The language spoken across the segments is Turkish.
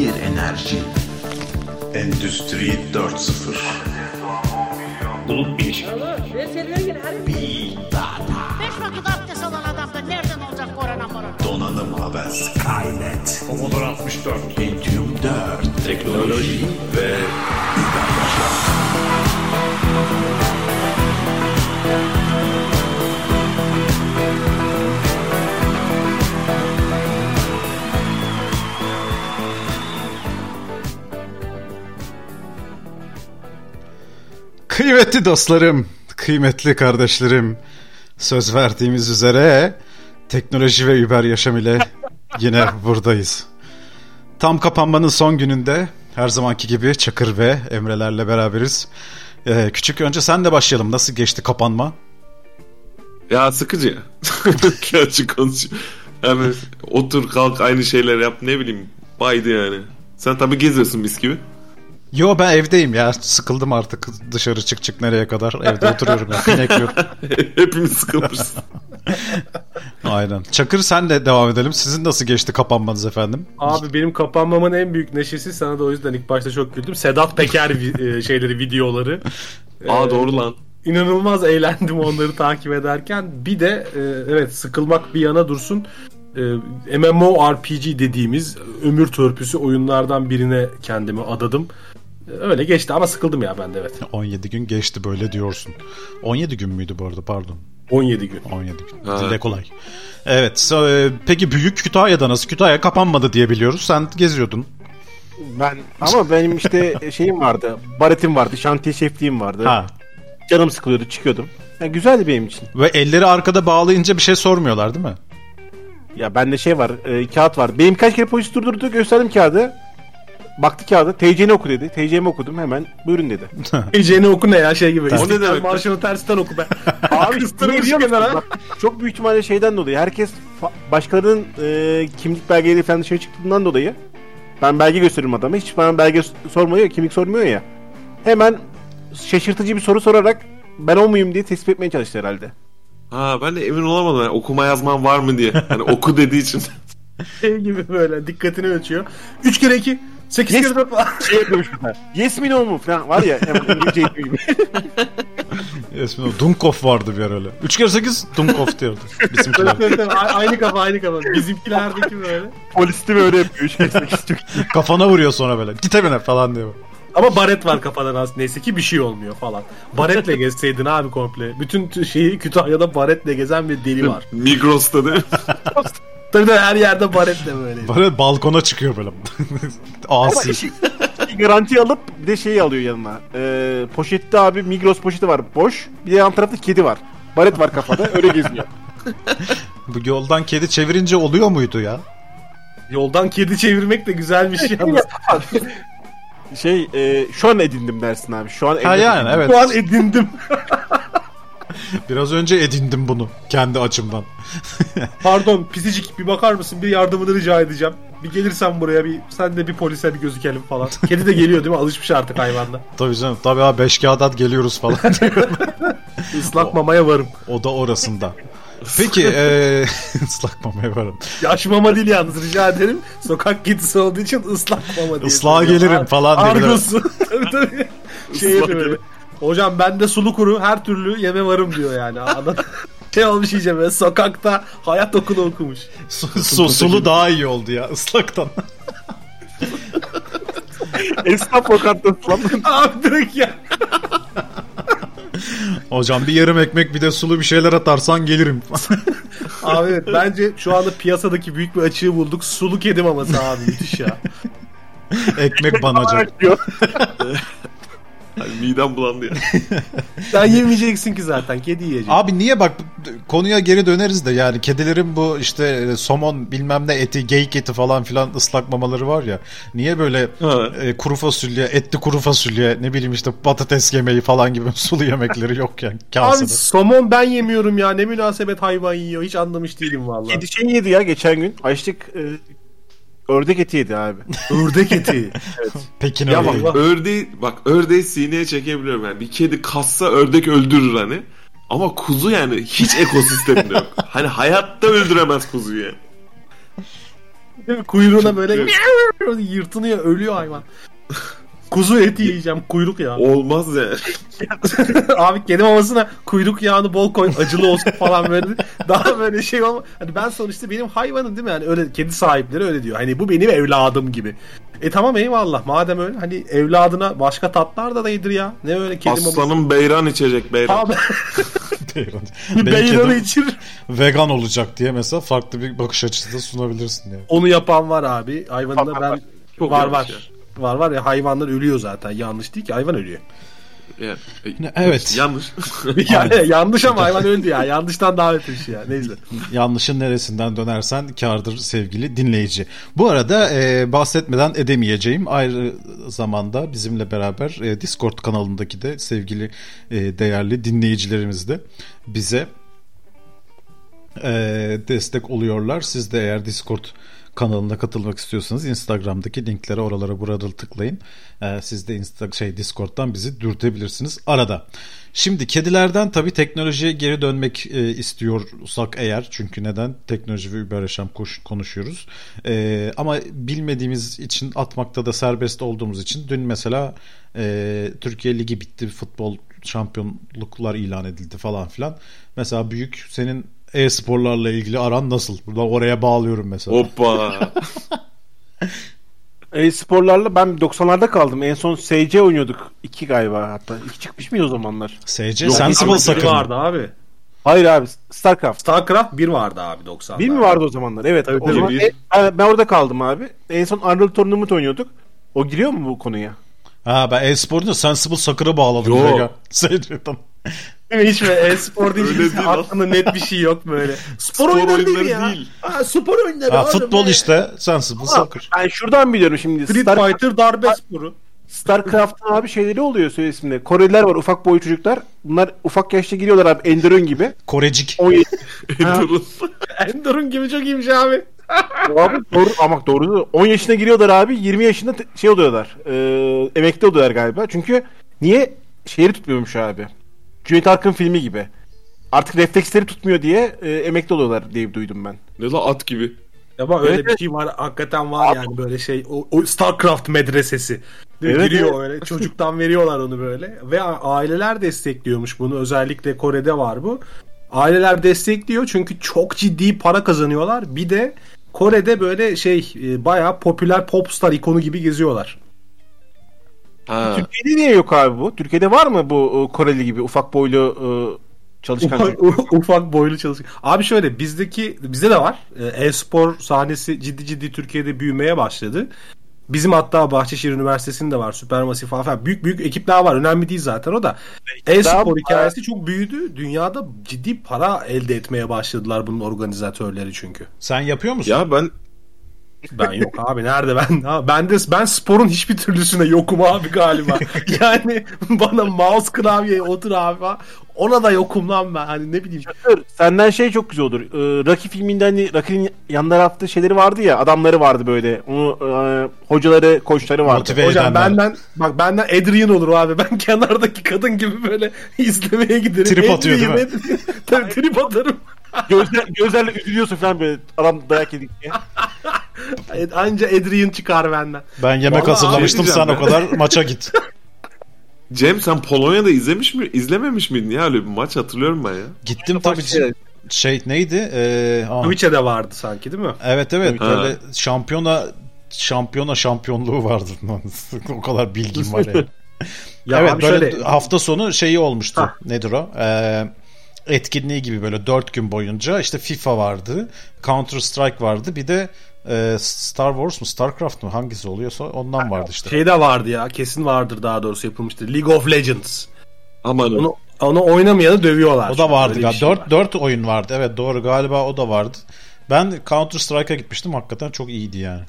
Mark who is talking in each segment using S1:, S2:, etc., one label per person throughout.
S1: Yenilebilir enerji.
S2: Endüstri 4.0
S3: Bulut bilişim.
S1: Big Data.
S4: Beş vakit abdest alan adam da nereden olacak korona morona?
S2: Donanım haber
S1: Skynet.
S3: Commodore 64.
S1: Pentium 4.
S2: Teknoloji ve
S5: Kıymetli dostlarım, kıymetli kardeşlerim, söz verdiğimiz üzere teknoloji ve über yaşam ile yine buradayız. Tam kapanmanın son gününde her zamanki gibi Çakır ve Emrelerle beraberiz. Ee, küçük önce sen de başlayalım. Nasıl geçti kapanma?
S6: Ya sıkıcı. Açık konuşayım. Yani otur kalk aynı şeyler yap ne bileyim baydı yani. Sen tabii geziyorsun mis gibi.
S5: Yo ben evdeyim ya. Sıkıldım artık dışarı çık çık nereye kadar. Evde oturuyorum ya. Pinekliyorum.
S6: Hepimiz sıkılmışız.
S5: Aynen. Çakır sen de devam edelim. Sizin nasıl geçti kapanmanız efendim?
S3: Abi benim kapanmamın en büyük neşesi sana da o yüzden ilk başta çok güldüm. Sedat Peker e, şeyleri, videoları.
S6: Aa
S3: Ee,
S6: doğru lan.
S3: İnanılmaz eğlendim onları takip ederken. Bir de e, evet sıkılmak bir yana dursun. E, MMORPG dediğimiz ömür törpüsü oyunlardan birine kendimi adadım. Öyle geçti ama sıkıldım ya ben de evet.
S5: 17 gün geçti böyle diyorsun. 17 gün müydü bu arada pardon.
S3: 17 gün.
S5: 17 gün.
S6: Ha.
S5: Dile kolay. Evet. so- e, peki Büyük Kütahya'da nasıl? Kütahya kapanmadı diye biliyoruz. Sen geziyordun.
S7: Ben ama benim işte şeyim vardı. Baretim vardı, şantiye şefliğim vardı.
S5: Ha.
S7: Canım sıkılıyordu, çıkıyordum. Yani güzeldi benim için.
S5: Ve elleri arkada bağlayınca bir şey sormuyorlar değil mi?
S7: Ya bende şey var, e, kağıt var. Benim kaç kere polis durdurdu, gösterdim kağıdı. Baktı kağıda, TC'ni oku dedi. TC'mi okudum hemen, buyurun dedi.
S3: Ece'ni oku ne ya şey gibi.
S6: O ne demek?
S3: Marşını tersten oku be.
S7: Abi
S3: Kıstırmış kenara.
S7: Bak, çok büyük ihtimalle şeyden dolayı. Herkes başkalarının e, kimlik belgeleri falan dışarı çıktığından dolayı. Ben belge gösteririm adama. Hiç bana belge sormuyor, kimlik sormuyor ya. Hemen şaşırtıcı bir soru sorarak ben o muyum diye tespit etmeye çalıştı herhalde.
S6: Ha ben de emin olamadım yani okuma yazman var mı diye. Hani oku dediği için.
S3: Şey gibi böyle dikkatini ölçüyor. 3 kere 2 8
S7: Yes.
S3: kere 4 falan.
S7: Şey yapıyormuş tane. Yes mi no mu falan var ya. İngilizce gibi.
S5: İsmi o. Dunkov vardı bir ara öyle. 3 kere 8 Dunkov diyordu. Bizimkiler.
S3: Evet, evet, a- aynı kafa aynı kafa. Bizimkilerdeki böyle.
S7: Polis de böyle yapıyor. Üç kez sekiz çok iyi.
S5: Kafana vuruyor sonra böyle. Git evine falan diyor.
S3: Ama baret var kafadan aslında neyse ki bir şey olmuyor falan. Baretle gezseydin abi komple. Bütün şeyi Kütahya'da baretle gezen bir deli var.
S6: Migros'ta değil mi?
S3: Tabii de her yerde baretle böyle.
S5: Böyle balkona çıkıyor böyle. Asi.
S7: işi, garanti alıp bir de şeyi alıyor yanına. Ee, poşette abi Migros poşeti var boş. Bir de yan tarafta kedi var. Baret var kafada öyle geziyor.
S5: Bu yoldan kedi çevirince oluyor muydu ya?
S3: Yoldan kedi çevirmek de güzelmiş yalnız.
S7: Şey e, şu an edindim dersin abi. Şu an
S5: Ha
S7: evde-
S5: yani evet.
S3: Şu an edindim.
S5: Biraz önce edindim bunu kendi açımdan.
S3: Pardon pisicik bir bakar mısın? Bir yardımını rica edeceğim. Bir gelirsen buraya bir sen de bir polise bir gözükelim falan. Kedi de geliyor değil mi? Alışmış artık hayvanla.
S5: Tabii canım. Tabii abi beş kağıdat geliyoruz falan diyor.
S3: Islak mamaya varım.
S5: O da orasında. Peki eee ıslak mamaya varım.
S3: Yaş mama değil yalnız rica ederim. Sokak kedisi olduğu için ıslak mama diye.
S5: Islağa gelirim falan.
S3: Argosu. tabii tabii. Şey böyle. Hocam ben de sulu kuru her türlü yeme varım diyor yani. Adam şey olmuş iyice böyle sokakta hayat okulu okumuş.
S5: Su, su- sulu daha iyi oldu ya ıslaktan.
S7: Esnaf lokantası lan.
S3: Abi direkt ya.
S5: Hocam bir yarım ekmek bir de sulu bir şeyler atarsan gelirim.
S3: Abi evet, bence şu anda piyasadaki büyük bir açığı bulduk. Sulu kedi maması abi müthiş ya.
S5: ekmek banacak.
S6: Hani midem bulandı ya.
S3: Sen yemeyeceksin ki zaten. Kedi yiyecek.
S5: Abi niye bak konuya geri döneriz de yani kedilerin bu işte e, somon bilmem ne eti geyik eti falan filan ıslak mamaları var ya niye böyle
S6: Ha.
S5: e, kuru fasulye etli kuru fasulye ne bileyim işte patates yemeği falan gibi sulu yemekleri yok yani
S3: Abi
S5: kasede.
S3: somon ben yemiyorum ya. Ne münasebet hayvan yiyor. Hiç anlamış değilim vallahi.
S7: Kedi şey yedi ya geçen gün. Açlık e, ördek eti yedi abi.
S3: Ördek eti.
S5: Pekin
S6: Ya
S5: ördeği.
S6: bak ördeği, bak ördeği sineye çekebiliyorum yani. Bir kedi kassa ördek öldürür hani. Ama kuzu yani hiç ekosisteminde yok. Hani hayatta öldüremez kuzuyu yani.
S3: Kuyruğuna böyle yırtınıyor. Ölüyor hayvan. Kuzu eti yiyeceğim. Kuyruk yağı.
S6: Olmaz yani.
S3: Abi kedi mamasına kuyruk yağını bol koy. Acılı olsun falan böyle. Daha böyle şey olma. Hani ben sonuçta benim hayvanım değil mi? Yani öyle kedi sahipleri öyle diyor. Hani bu benim evladım gibi. E tamam eyvallah. Madem öyle hani evladına başka tatlar da yedir ya. Ne öyle kedi maması.
S6: Aslanın beyran içecek beyran.
S3: Abi
S5: Benim
S3: beyranı içir.
S5: vegan olacak diye mesela farklı bir bakış açısı da sunabilirsin yani.
S3: Onu yapan var abi. Hayvanında ben
S6: Çok
S3: var var. Var var ya hayvanlar ölüyor zaten. Yanlış değil ki hayvan ölüyor.
S6: Yani,
S5: Evet.
S6: Yanlış.
S3: yani yanlış ama hayvan öldü ya. Yanlıştan daha şey ya. Neyse.
S5: Yanlışın neresinden dönersen kardır sevgili dinleyici. Bu arada e, bahsetmeden edemeyeceğim ayrı zamanda bizimle beraber e, Discord kanalındaki de sevgili e, değerli dinleyicilerimiz de bize e, destek oluyorlar. Siz de eğer Discord kanalına katılmak istiyorsanız Instagram'daki linklere oralara burada tıklayın. E, siz de Insta şey Discord'dan bizi dürtebilirsiniz arada. Şimdi kedilerden tabii teknolojiye geri dönmek e, istiyorsak eğer çünkü neden teknoloji ve über yaşam konuşuyoruz. E, ama bilmediğimiz için atmakta da serbest olduğumuz için dün mesela e, Türkiye Ligi bitti futbol şampiyonluklar ilan edildi falan filan. Mesela büyük senin e-sporlarla ilgili aran nasıl? Burada oraya bağlıyorum mesela.
S6: Hoppa.
S7: E-sporlarla ben 90'larda kaldım. En son SC oynuyorduk. 2 galiba hatta. 2 çıkmış mıydı o zamanlar?
S5: SC
S6: Yok,
S5: Sensible
S3: Bir
S5: sakın.
S3: vardı abi.
S7: Hayır abi. StarCraft.
S3: Starcraft 1 vardı abi 90'larda.
S7: Bir mi vardı o zamanlar? Evet.
S3: Tabii,
S7: o
S3: tabii,
S7: zaman
S6: bir.
S7: e- ben, ben orada kaldım abi. En son Unreal Tournament oynuyorduk. O giriyor mu bu konuya?
S5: Ha ben e-sporunu Sensible Sakır'a bağladım.
S6: Yo.
S3: Mi? Hiç mi? E-spor deyince aklında net bir şey yok böyle. Spor,
S6: Spor
S3: oyunları değil, ya.
S6: değil.
S3: Ha, spor oyunları
S5: Ha, futbol
S3: be.
S5: işte Sensible Soccer.
S7: Ben şuradan biliyorum şimdi.
S3: Street
S7: Star-
S3: Fighter darbe sporu.
S7: StarCraft'ın abi şeyleri oluyor söylesimde. Koreliler var ufak boy çocuklar. Bunlar ufak yaşta giriyorlar abi Enderun gibi.
S5: Korecik.
S7: 17
S6: Durun.
S3: Enderun gibi çok iyiymiş abi.
S7: Abi doğru ama doğru. 10 yaşına giriyorlar abi 20 yaşında şey oluyorlar. E, emekli oluyorlar galiba. Çünkü niye şehri tutmuyormuş abi. Cüneyt Arkın filmi gibi. Artık refleksleri tutmuyor diye e, emekli oluyorlar diye duydum ben.
S6: Ne la at gibi.
S3: Ama öyle
S7: Evet,
S3: bir şey var hakikaten var yani böyle şey o, o Starcraft medresesi.
S7: Evet,
S3: Giriyor
S7: evet.
S3: öyle çocuktan veriyorlar onu böyle ve aileler destekliyormuş bunu özellikle Kore'de var bu. Aileler destekliyor çünkü çok ciddi para kazanıyorlar. Bir de Kore'de böyle şey e, bayağı popüler popstar ikonu gibi geziyorlar.
S6: Ha.
S7: Türkiye'de niye yok abi bu? Türkiye'de var mı bu e, Koreli gibi ufak boylu e, çalışkan çocuk?
S3: Ufak, ufak boylu çalışkan. Abi şöyle bizdeki bizde de var. Ee, E-spor sahnesi ciddi ciddi Türkiye'de büyümeye başladı. Bizim hatta Bahçeşehir Üniversitesi'nde var. Supermassive falan. Büyük büyük ekipler var. Önemli değil zaten o da. E-spor hikayesi çok büyüdü. Dünyada ciddi para elde etmeye başladılar bunun organizatörleri çünkü.
S5: Sen yapıyor musun?
S6: Ya ben
S3: Ben yok abi nerede ben? Ha, ben de ben sporun hiçbir türlüsüne yokum abi galiba. yani bana mouse klavyeye otur abi. Ona da yokum lan ben. Hani ne bileyim.
S7: Dur, Senden şey çok güzel olur. Ee, Rocky filminde hani Rocky'nin yan tarafta şeyleri vardı ya adamları vardı böyle. Onu e, hocaları, koçları vardı.
S5: Motive
S3: Hocam
S5: edenler.
S3: benden bak benden Adrian olur abi. Ben kenardaki kadın gibi böyle izlemeye giderim.
S5: Trip atıyor değil mi?
S3: Adrian. Tabii trip atarım.
S7: Gözler, gözlerle üzülüyorsun falan böyle adam dayak yedik diye.
S3: Anca Adrian çıkar benden.
S5: Ben yemek
S3: Vallahi
S5: hazırlamıştım
S6: abi
S5: sen o
S6: diyeceğim
S5: kadar maça git.
S6: Cem sen Polonya'da izlemiş mi? İzlememiş miydin ya öyle bir maç hatırlıyorum ben ya.
S5: Gittim tabii.
S7: Evet.
S5: Şey neydi? Ee,
S3: Twitch'e de vardı sanki değil mi?
S5: evet evet
S6: Ha.
S5: böyle şampiyona şampiyona şampiyonluğu vardı. o kadar bilgim var yani.
S3: Ya
S5: evet böyle
S3: şöyle
S5: hafta sonu şeyi olmuştu.
S3: Ha.
S5: Nedir o? Ee, etkinliği gibi böyle 4 gün boyunca işte FIFA vardı, Counter Strike vardı, bir de e, Star Wars mu, Starcraft mı hangisi oluyorsa ondan vardı işte.
S3: Şey de vardı ya kesin vardır daha doğrusu yapılmıştır. League of Legends.
S6: Aman
S3: Onu, onu oynamayanı dövüyorlar.
S5: O da vardı galiba.
S3: şey
S5: 4
S3: var.
S5: 4 oyun vardı. Evet doğru galiba o da vardı. Ben Counter Strike'a gitmiştim. Hakikaten çok iyiydi yani.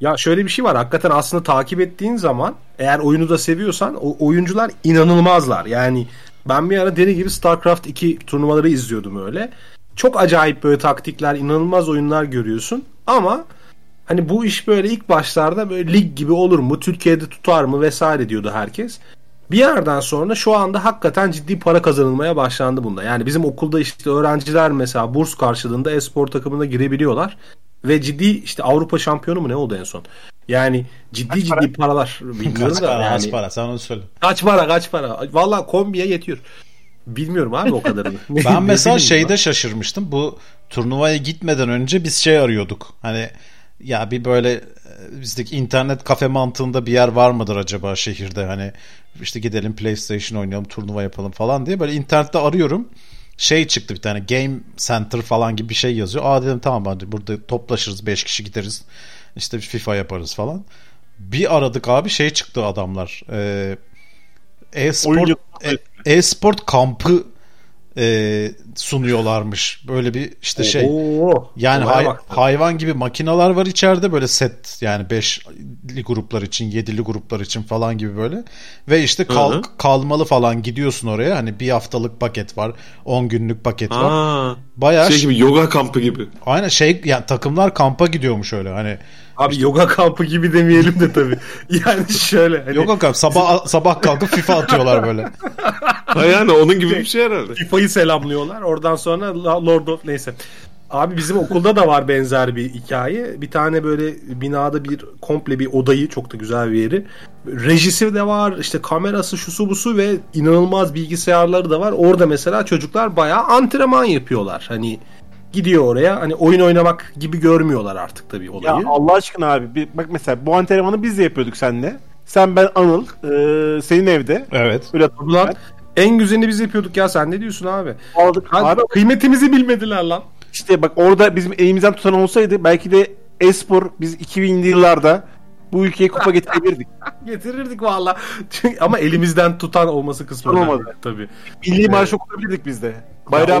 S3: Ya şöyle bir şey var. Hakikaten aslında takip ettiğin zaman eğer oyunu da seviyorsan o oyuncular inanılmazlar. Yani ben bir ara deli gibi StarCraft 2 turnuvaları izliyordum öyle. Çok acayip böyle taktikler, inanılmaz oyunlar görüyorsun. Ama hani bu iş böyle ilk başlarda böyle lig gibi olur mu? Türkiye'de tutar mı vesaire diyordu herkes. Bir yerden sonra şu anda hakikaten ciddi para kazanılmaya başlandı bunda. Yani bizim okulda işte öğrenciler mesela burs karşılığında e-spor takımına girebiliyorlar. Ve ciddi işte Avrupa şampiyonu mu ne oldu en son? Yani ciddi ciddi paralar bilmiyorum
S5: Kaç
S3: da
S5: para,
S3: yani.
S5: az para sen onu söyle.
S3: Kaç para kaç para? Valla kombiye yetiyor. Bilmiyorum abi o kadarını.
S5: Ben mesela şeyde şaşırmıştım. Bu turnuvaya gitmeden önce biz şey arıyorduk. Hani ya bir böyle e, bizdeki internet kafe mantığında bir yer var mıdır acaba şehirde? Hani işte gidelim PlayStation oynayalım, turnuva yapalım falan diye böyle internette arıyorum. Şey çıktı bir tane Game Center falan gibi bir şey yazıyor. Aa dedim tamam hadi burada toplaşırız 5 kişi gideriz. İşte FIFA yaparız falan. Bir aradık abi şey çıktı adamlar. Ee, e-sport
S7: Oyun
S5: e- e-sport kampı e, sunuyorlarmış. Böyle bir işte şey.
S3: Oo,
S5: Yani hay- hayvan gibi makineler var içeride böyle set yani 5'li gruplar için 7'li gruplar için falan gibi böyle ve işte kal-
S6: Hı hı.
S5: kalmalı falan gidiyorsun oraya hani bir haftalık paket var 10 günlük paket var
S6: Aa,
S5: bayağı
S6: şey gibi yoga kampı gibi.
S5: aynen şey yani takımlar kampa gidiyormuş öyle hani
S3: Abi yoga kampı gibi demeyelim de tabii. Yani şöyle. Hani
S5: yok yok sabah sabah kalkıp FIFA atıyorlar böyle
S6: Ha yani onun gibi bir şey herhalde.
S3: FIFA'yı selamlıyorlar. Oradan sonra Lord of neyse. Abi bizim okulda da var benzer bir hikaye. Bir tane böyle binada bir komple bir odayı çok da güzel bir yeri. Rejisi de var, işte kamerası, şusu busu ve inanılmaz bilgisayarları da var. Orada mesela çocuklar bayağı antrenman yapıyorlar. Hani gidiyor oraya. Hani oyun oynamak gibi görmüyorlar artık tabii
S7: Ya
S3: olayı.
S7: Allah aşkına abi. Bir, bak mesela bu antrenmanı biz de yapıyorduk seninle. Sen ben Anıl e, senin evde.
S5: evet
S7: Böyle
S3: Ulan en güzelini biz yapıyorduk ya sen ne diyorsun abi?
S7: aldık.
S3: Abi,
S7: Abi
S3: kıymetimizi bilmediler lan.
S7: işte bak orada bizim elimizden tutan olsaydı belki de espor biz 2000'li yıllarda bu ülkeye kupa getirebilirdik.
S3: Getirirdik valla. Çünkü- Ama elimizden tutan olması kısmı
S7: Olmadı.
S3: tabii.
S7: Milli marşı okuyabilirdik biz de. Bayrağı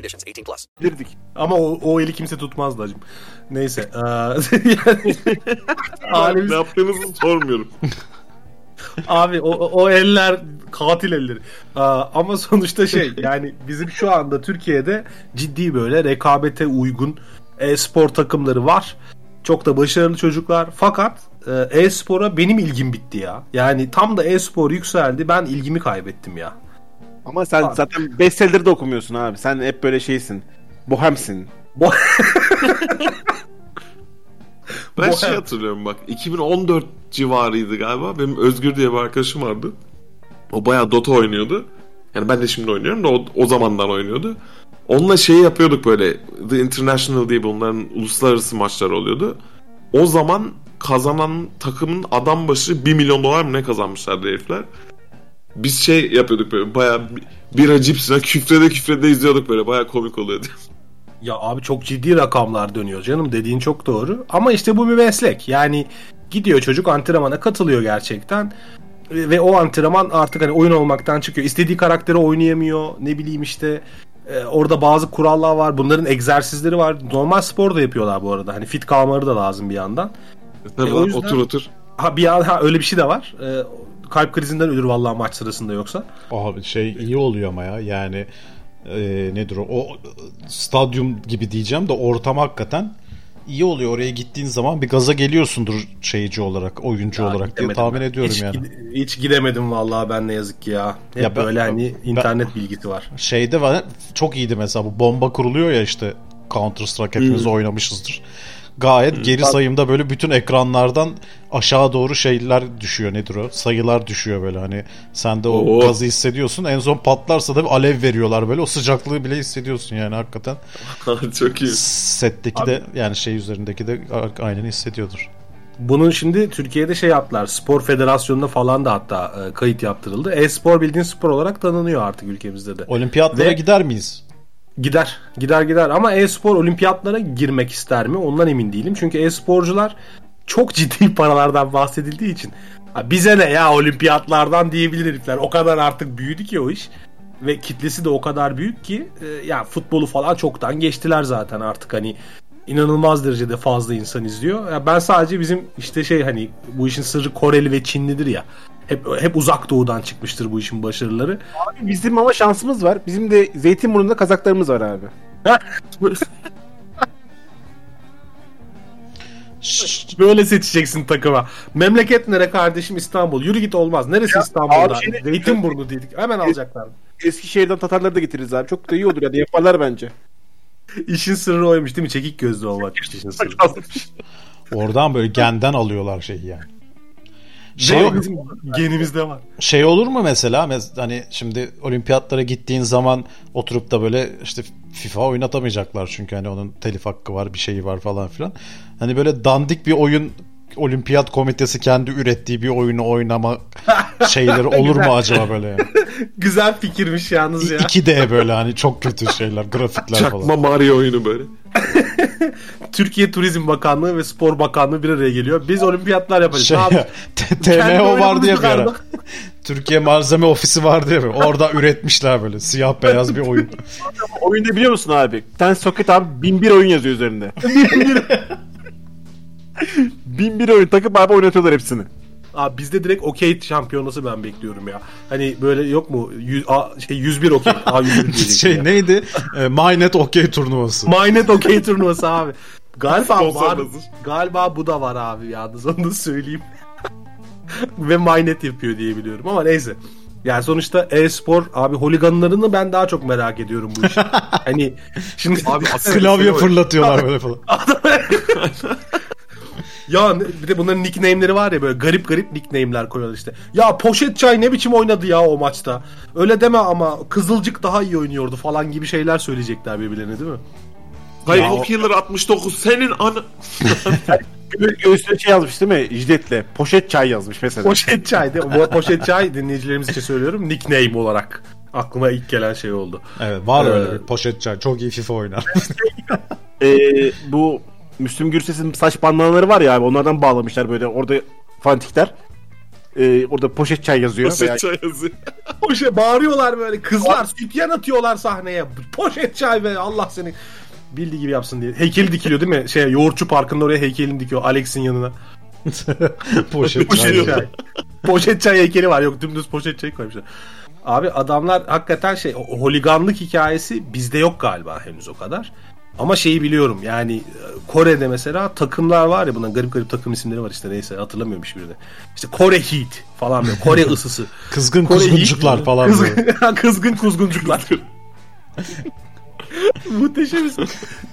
S8: conditions. 18 plus.
S7: bilirdik.
S3: Ama o, o eli kimse tutmazdı hacım. Neyse. yani- Halimiz-
S6: ne yaptığınızı sormuyorum.
S3: abi o, o eller katil elleri. Aa, ama sonuçta şey yani bizim şu anda Türkiye'de ciddi böyle rekabete uygun e-spor takımları var. Çok da başarılı çocuklar. Fakat e-spora benim ilgim bitti ya. Yani tam da e-spor yükseldi. Ben ilgimi kaybettim ya.
S7: Ama sen zaten bestselleri de okumuyorsun abi. Sen hep böyle şeysin. Bohemsin.
S3: Bu
S6: Ben
S3: Bu-
S6: şey hatırlıyorum bak 2014 civarıydı galiba. Benim Özgür diye bir arkadaşım vardı. O bayağı Dota oynuyordu. Yani ben de şimdi oynuyorum da o, o zamandan oynuyordu. Onunla şey yapıyorduk böyle The International diye bunların uluslararası maçlar oluyordu. O zaman kazanan takımın adam başı 1 milyon dolar mı ne kazanmışlardı herifler. Biz şey yapıyorduk böyle bir- bira cipsine küfrede küfrede izliyorduk böyle bayağı komik oluyordu.
S3: Ya abi çok ciddi rakamlar dönüyor canım dediğin çok doğru. Ama işte bu bir meslek. Yani gidiyor çocuk antrenmana katılıyor gerçekten. Ve o antrenman artık hani oyun olmaktan çıkıyor. İstediği karakteri oynayamıyor. Ne bileyim işte e, orada bazı kurallar var. Bunların egzersizleri var. Normal spor da yapıyorlar bu arada. Hani fit kalmaları da lazım bir yandan.
S6: Tabii
S3: E, o
S6: lan,
S3: yüzden-
S6: otur otur.
S3: Ha bir an ha, öyle bir şey de var. E, kalp krizinden ölür vallahi maç sırasında yoksa.
S5: Abi şey iyi oluyor ama ya yani e, nedir o? o stadyum gibi diyeceğim de ortam hakikaten iyi oluyor oraya gittiğin zaman bir gaza geliyorsundur şeyci olarak, oyuncu
S3: Ya
S5: olarak diye tahmin
S3: ben.
S5: ediyorum
S3: hiç,
S5: yani.
S3: Hiç gidemedim vallahi ben ne yazık ki ya. Hep
S5: Ya ben-
S3: böyle hani
S5: ben-
S3: internet bilgisi var.
S5: Şeyde var çok iyiydi mesela bu bomba kuruluyor ya işte Counter Strike hepimiz
S3: Hmm.
S5: oynamışızdır. Gayet geri sayımda böyle bütün ekranlardan aşağı doğru şeyler düşüyor nedir o? Sayılar düşüyor böyle hani sen de o
S6: Oo.
S5: gazı hissediyorsun. En son patlarsa da bir alev veriyorlar böyle o sıcaklığı bile hissediyorsun yani hakikaten.
S6: Çok iyi.
S5: Setteki de yani şey üzerindeki de aynen hissediyordur.
S3: Bunun şimdi Türkiye'de şey yaptılar. Spor Federasyonu'na falan da hatta e, kayıt yaptırıldı. E-spor bildiğin spor olarak tanınıyor artık ülkemizde de.
S5: Olimpiyatlara
S3: Ve-
S5: gider miyiz?
S3: Gider. Gider gider ama e-spor olimpiyatlara girmek ister mi? Ondan emin değilim. Çünkü e-sporcular çok ciddi paralardan bahsedildiği için "Ha, bize ne ya olimpiyatlardan diyebilir herifler. O kadar artık büyüdü ki o iş. Ve kitlesi de o kadar büyük ki e, ya futbolu falan çoktan geçtiler zaten artık hani inanılmaz derecede fazla insan izliyor. Ya ben sadece bizim işte şey hani bu işin sırrı Koreli ve Çinlidir ya. Hep hep uzak doğudan çıkmıştır bu işin başarıları.
S7: Abi bizim ama şansımız var. Bizim de Zeytinburnu'nda kazaklarımız var abi.
S3: Böyle seçeceksin takıma. Memleket nere kardeşim İstanbul. Yürü git olmaz. Neresi İstanbul'da?
S7: abi şey-
S3: Zeytinburnu dedik. Hemen alacaklar.
S7: Eskişehir'den Tatarları da getiririz abi. Çok da iyi olur yani yaparlar bence.
S3: İşin sırrı oymuş değil mi? Çekik gözlü olmak işin sırrı.
S5: Oradan böyle genden alıyorlar şeyi yani.
S3: Şey
S5: Şey,
S3: bizim genimizde var.
S5: şey olur mu mesela mes- hani şimdi olimpiyatlara gittiğin zaman oturup da böyle işte FIFA oynatamayacaklar çünkü hani onun telif hakkı var bir şeyi var falan filan. Hani böyle dandik bir oyun olimpiyat komitesi kendi ürettiği bir oyunu oynama şeyleri olur mu acaba böyle yani?
S3: Güzel fikirmiş yalnız ya.
S5: 2D böyle hani çok kötü şeyler grafikler
S6: Çakma
S5: falan.
S6: Mario oyunu böyle.
S3: Türkiye Turizm Bakanlığı ve Spor Bakanlığı bir araya geliyor. Biz olimpiyatlar yapacağız.
S5: Şey,
S3: Ne
S5: TMO vardı ya bir ara. Türkiye Malzeme Ofisi vardı ya. Orada üretmişler böyle siyah beyaz bir oyun.
S7: Oyunda biliyor musun abi? Bir tane soket abi bin bir oyun yazıyor üzerinde. Bin bir oyun takıp abi oynatıyorlar hepsini.
S3: Abi bizde direkt okey şampiyonası ben bekliyorum ya. Hani böyle yok mu? Yüz, A, şey 101 okey. A 101 diyecektim
S5: şey
S3: ya.
S5: neydi? E, Mynet Okey turnuvası.
S3: Mynet okey turnuvası abi. Galiba var, galiba bu da var abi yalnız onu da söyleyeyim. Ve Mynet yapıyor diye biliyorum ama neyse. Yani sonuçta e-spor abi holiganlarını ben daha çok merak ediyorum bu işi. hani şimdi abi
S5: Klavye fırlatıyorlar böyle falan.
S3: Ya bir de bunların nickname'leri var ya böyle garip garip nickname'ler koyuyorlar işte. Ya poşet çay ne biçim oynadı ya o maçta. Öyle deme ama Kızılcık daha iyi oynuyordu falan gibi şeyler söyleyecekler birbirlerine değil mi?
S6: Hayır o Killer 69 senin.
S7: Gö- Göğsüne şey yazmış değil mi? Jiletle. Poşet çay yazmış mesela.
S3: Poşet çay mi? Bu poşet çay dinleyicilerimiz için söylüyorum nickname olarak. Aklıma ilk gelen şey oldu.
S5: Evet var
S3: Ee,
S5: öyle bir poşet çay. Çok iyi FIFA oynar.
S7: Ee, bu Müslüm Gürses'in saç bandanaları var ya abi onlardan bağlamışlar böyle orada fanatikler. Ee, orada poşet çay yazıyor. veya-
S6: Poşet çay yazıyor.
S3: Poşet bağırıyorlar böyle kızlar sütyen atıyorlar sahneye. Poşet çay ve Allah seni bildiği gibi yapsın diye. Heykeli dikiliyor değil mi? Şey Yoğurtçu Parkı'nda oraya heykelini dikiyor Alex'in yanına.
S5: poşet
S3: Poşet
S5: çay.
S3: çay. poşet çay heykeli var. Yok dümdüz poşet çay koymuşlar. Abi adamlar hakikaten şey o holiganlık hikayesi bizde yok galiba henüz o kadar. Ama şeyi biliyorum yani e, Kore'de mesela takımlar var ya bunların garip garip takım isimleri var işte neyse hatırlamıyorum hiçbirini. İşte Kore Heat falan böyle Kore ısısı.
S5: Kızgın
S3: Kore
S5: kuzguncuklar
S3: Heat.
S5: falan
S3: Kızgın,
S5: böyle.
S3: kızgın kuzguncuklar. Muhteşemiz.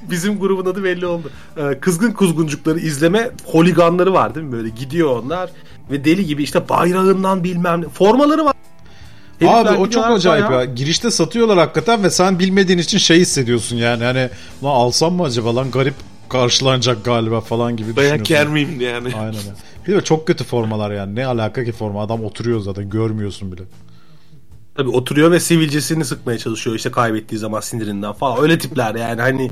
S3: Bizim grubun adı belli oldu. Ee, Kızgın kuzguncukları izleme holiganları var değil mi? Böyle gidiyor onlar ve deli gibi işte bayrağından bilmem ne. Formaları var. Herifler
S5: Abi o çok acayip
S3: bayağı-
S5: ya. Girişte satıyorlar hakikaten ve sen bilmediğin için şey hissediyorsun yani. Hani lan alsam mı acaba lan garip karşılanacak galiba falan gibi
S6: Dayak yer miyim yani?
S5: Aynen. öyle. Bir de çok kötü formalar yani. Ne alaka ki forma? Adam oturuyor zaten görmüyorsun bile.
S3: Tabii oturuyor ve sivilcesini sıkmaya çalışıyor işte kaybettiği zaman sinirinden falan. Öyle tipler yani hani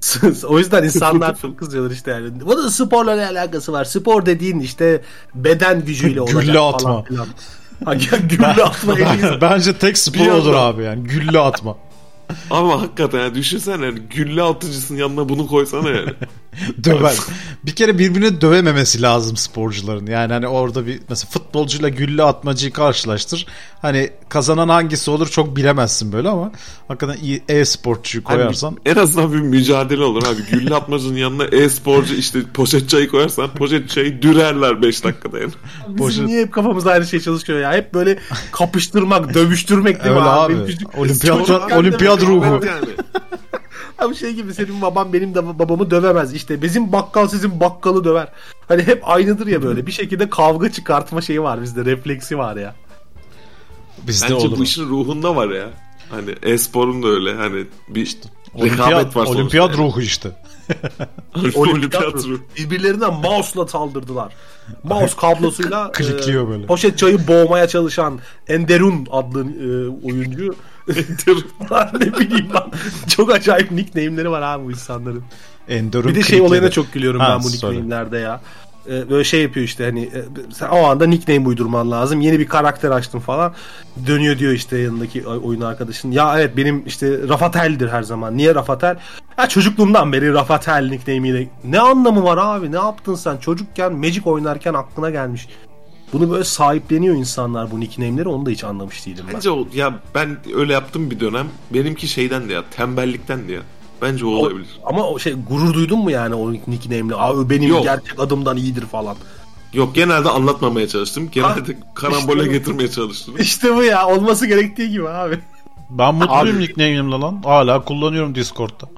S3: o yüzden insanlar çok kızıyorlar işte yani. Bunun sporla ne alakası var? Spor dediğin işte beden gücüyle olacak
S5: Gülle
S3: falan
S5: atma.
S3: filan. Gülle atma en
S5: Bence tek spor
S6: Bir
S5: odur
S6: anda-
S5: abi yani. Gülle atma.
S6: Ama hakikaten ya düşünsene yani gülle atıcısının yanına bunu koysana yani.
S5: Döver. bir kere birbirini dövememesi lazım sporcuların. Yani hani orada bir mesela futbolcuyla gülle atmacıyı karşılaştır. Hani kazanan hangisi olur çok bilemezsin böyle ama hakikaten iyi e-sportçuyu
S6: Hani
S5: koyarsan
S6: en azından bir mücadele olur abi. Gülle atmacının yanına e-sporcu işte poşet çayı koyarsan poşet çayı dürerler 5 dakikada yani.
S3: Bizim
S5: Boşu-
S3: niye hep kafamızda aynı şey çalışıyor ya? Hep böyle kapıştırmak, dövüştürmek değil mi
S5: Öyle
S3: abi?
S5: abi. Olimpiyat- olimpiyat ruhu.
S6: Yani.
S3: Abi şey gibi senin baban benim de babamı dövemez. İşte bizim bakkal sizin bakkalı döver. Hani hep aynıdır ya böyle. Bir şekilde kavga çıkartma şeyi var bizde. Refleksi var ya.
S5: bizde
S6: Bence
S5: olur.
S6: bu işin ruhunda var ya. Hani e-sporun da öyle hani bir
S5: Olimpiyat,
S6: rekabet var sonuçta
S5: olimpiyat
S6: yani.
S5: ruhu işte.
S3: Olimpiyat ruhu. Birbirlerine mouse'la saldırdılar. Mouse kablosuyla
S5: Klikliyor
S3: e,
S5: böyle.
S3: poşet çayı boğmaya çalışan Enderun adlı e, oyuncu ne bileyim ben. Çok acayip nickname'leri var abi bu insanların.
S5: Ender'ın
S3: Bir de şey olayına çok gülüyorum
S5: Ha,
S3: ben bu nickname'lerde ya. Ee, böyle şey yapıyor işte hani e, sen o anda nickname uydurman lazım. Yeni bir karakter açtın falan. Dönüyor diyor işte yanındaki oy- oyun arkadaşın. Ya evet benim işte Rafatel'dir her zaman. Niye Rafatel? Ya çocukluğumdan beri Rafatel nickname'iyle. Ne anlamı var abi? Ne yaptın sen? Çocukken Magic oynarken aklına gelmiş. Bunu böyle sahipleniyor insanlar bu nickname'leri. Onu da hiç anlamış değilim ben.
S6: Bence o ya ben öyle yaptım bir dönem. Benimki şeyden de ya tembellikten de ya. Bence o olabilir.
S3: Ama o şey gurur duydun mu yani o nickname'le? Abi benim
S6: Yok.
S3: gerçek adımdan iyidir falan.
S6: Yok genelde anlatmamaya çalıştım. Genelde karambole
S3: işte bu.
S6: getirmeye çalıştım.
S3: İşte bu ya. Olması gerektiği gibi abi.
S5: Ben mutluyum nickname'imle lan. Hala kullanıyorum Discord'da.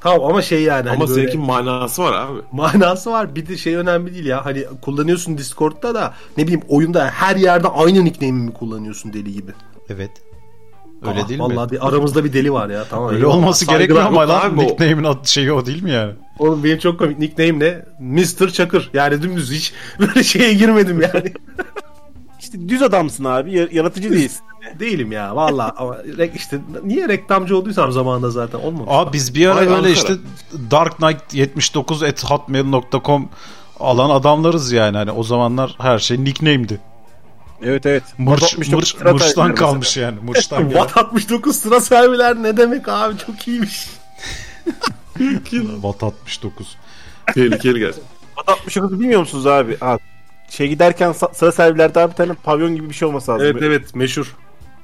S3: Tamam ama şey yani.
S6: Ama
S3: hani böyle
S6: manası var abi.
S3: manası var. Bir de şey önemli değil ya. Hani kullanıyorsun Discord'da da ne bileyim oyunda her yerde aynı nickname'i mi kullanıyorsun deli gibi.
S5: Evet. Öyle
S3: Aa,
S5: değil mi?
S3: Vallahi bir aramızda bir deli var ya. Tamam.
S5: Öyle olması gerekmiyor ama lan nickname'in adı şeyi o değil mi yani?
S3: Oğlum benim çok komik nickname ne? Mr. Çakır. Yani dümdüz hiç böyle şeye girmedim yani.
S7: İşte düz adamsın abi. ya- Yaratıcı değilsin.
S3: Değilim ya vallahi ama işte niye reklamcı olduysam zamanında zaten olmamış.
S5: Abi biz bir ara
S6: Vay
S5: böyle
S6: Ankara.
S5: işte Dark Knight 79 at hotmail.com alan adamlarız yani. Hani o zamanlar her şey nickname'di.
S7: Evet evet.
S5: Mırç,
S7: 69
S5: mırç, mırçtan kalmış yani. Mırçtan.
S3: Watt 69 sıra serviler ne demek abi çok iyiymiş.
S5: Watt 69.
S6: Tehlikeli gerçekten.
S7: Watt 69 bilmiyor musunuz abi? Ha, şey giderken sa- sıra servilerde abi bir tane pavyon gibi bir şey olması lazım.
S3: Evet evet meşhur.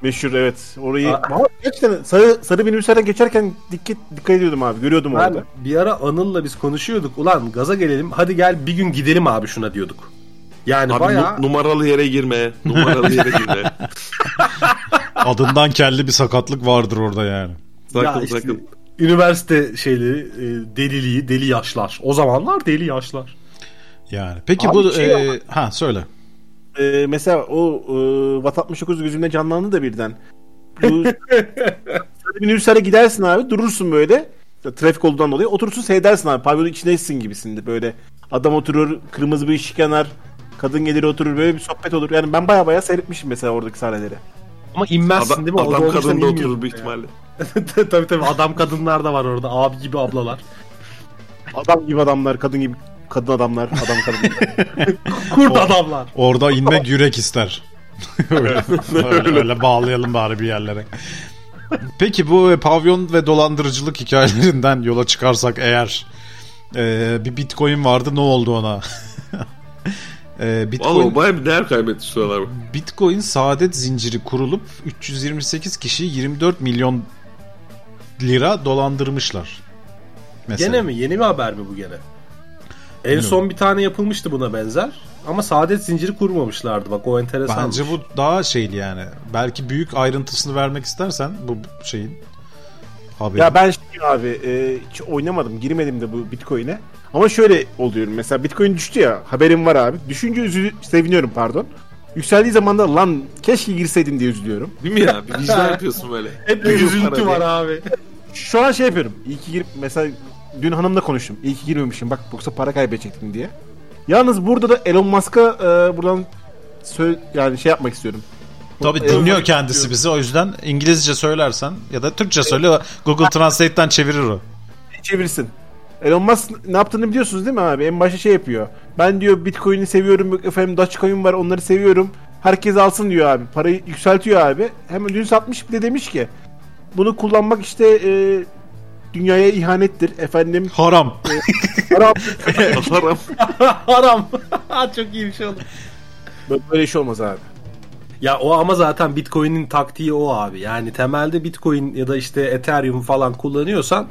S7: Meşhur evet. Orayı
S3: Aa.
S7: Ama gerçekten sarı sarı minibüslerden geçerken dikkat dikkat ediyordum abi. Görüyordum
S3: Ben
S7: orada.
S3: bir ara Anıl'la biz konuşuyorduk. Ulan gaza gelelim hadi gel bir gün gidelim abi şuna diyorduk. Yani
S6: Abi
S3: bayağı
S6: nu- numaralı yere girme. Numaralı yere girme.
S5: Adından kelli bir sakatlık vardır orada yani.
S3: ya
S6: Sakın
S3: işte
S6: sakın.
S3: üniversite şeyleri e, deliliği deli yaşlar. O zamanlar deli yaşlar.
S5: Yani. Peki
S7: Abi
S5: bu
S7: şey
S5: e, ha söyle.
S7: Ee, mesela o e, Watt 69 gözümde canlandı da birden. Minibüslere gidersin abi durursun böyle. Trafik olduğundan dolayı oturursun seyredersin abi. Pavyonun içindesin gibisinde böyle. Adam oturur, kırmızı bir ışık yanar. Kadın gelir oturur böyle bir sohbet olur. Yani ben baya baya seyretmişim mesela oradaki sahneleri.
S3: Ama inmezsin
S6: Adam,
S3: değil mi?
S6: Adam kadın da oturur büyük ihtimalle.
S3: tabii tabii adam kadınlar da var orada. Abi gibi ablalar.
S7: Adam gibi adamlar, kadın gibi kadın adamlar, adam kadın.
S3: Kurt adamlar.
S5: Orada inmek yürek ister. öyle, öyle, öyle bağlayalım bari bir yerlere. Peki bu e, pavyon ve dolandırıcılık hikayelerinden yola çıkarsak eğer e, bir bitcoin vardı ne oldu ona? e, bitcoin,
S6: o baya bir değer kaybetti şu aralar.
S5: bitcoin saadet zinciri kurulup 328 kişi 24 milyon lira dolandırmışlar. Mesela.
S3: Gene mi? Yeni bir haber mi bu gene? En son bir tane yapılmıştı buna benzer. Ama saadet zinciri kurmamışlardı. Bak o enteresan.
S5: Bence bu daha şeyli yani. Belki büyük ayrıntısını vermek istersen bu şeyin haberi.
S7: ya ben şey abi e, hiç oynamadım, girmedim de bu Bitcoin'e. Ama şöyle oluyorum mesela Bitcoin düştü ya haberim var abi. Düşünce üzülü seviniyorum pardon. Yükseldiği zaman da lan keşke girseydim diye üzülüyorum.
S6: Değil mi ya? Bir vicdan yapıyorsun böyle.
S3: Hep bir üzüntü var abi.
S7: Şu an şey yapıyorum. İyi ki girip mesela dün hanımla konuştum. İyi ki girmemişim bak yoksa para kaybedecektim diye. Yalnız burada da Elon Musk'a e, buradan sö- yani şey yapmak istiyorum.
S5: Tabii
S7: Elon
S5: dinliyor
S7: Musk
S5: kendisi
S7: diyorum.
S5: bizi o yüzden İngilizce söylersen ya da Türkçe söyle Google Translate'ten çevirir o.
S7: çevirsin. Elon Musk ne yaptığını biliyorsunuz değil mi abi? En başta şey yapıyor. Ben diyor Bitcoin'i seviyorum. Efendim Dogecoin var onları seviyorum. Herkes alsın diyor abi. Parayı yükseltiyor abi. Hemen dün satmış bir de demiş ki bunu kullanmak işte e, dünyaya ihanettir. Efendim
S5: Haram.
S7: haram.
S6: Haram.
S3: Haram. Çok iyi bir şey oldu.
S7: Böyle, böyle iş olmaz abi.
S3: Ya o ama zaten Bitcoin'in taktiği o abi. Yani temelde Bitcoin ya da işte Ethereum falan kullanıyorsan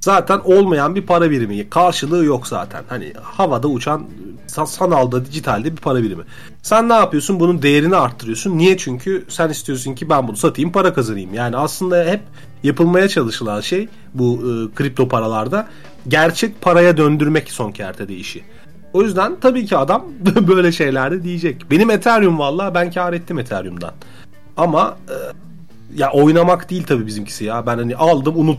S3: zaten olmayan bir para birimi. Karşılığı yok zaten. Hani havada uçan sa- sanalda dijitalde bir para birimi. Sen ne yapıyorsun? Bunun değerini arttırıyorsun. Niye? Çünkü sen istiyorsun ki ben bunu satayım para kazanayım. Yani aslında hep yapılmaya çalışılan şey bu e, kripto paralarda gerçek paraya döndürmek son kertede işi. O yüzden tabii ki adam böyle şeylerde diyecek. Benim Ethereum valla ben kar ettim Ethereum'dan. Ama e, ya oynamak değil tabii bizimkisi ya. Ben hani aldım unut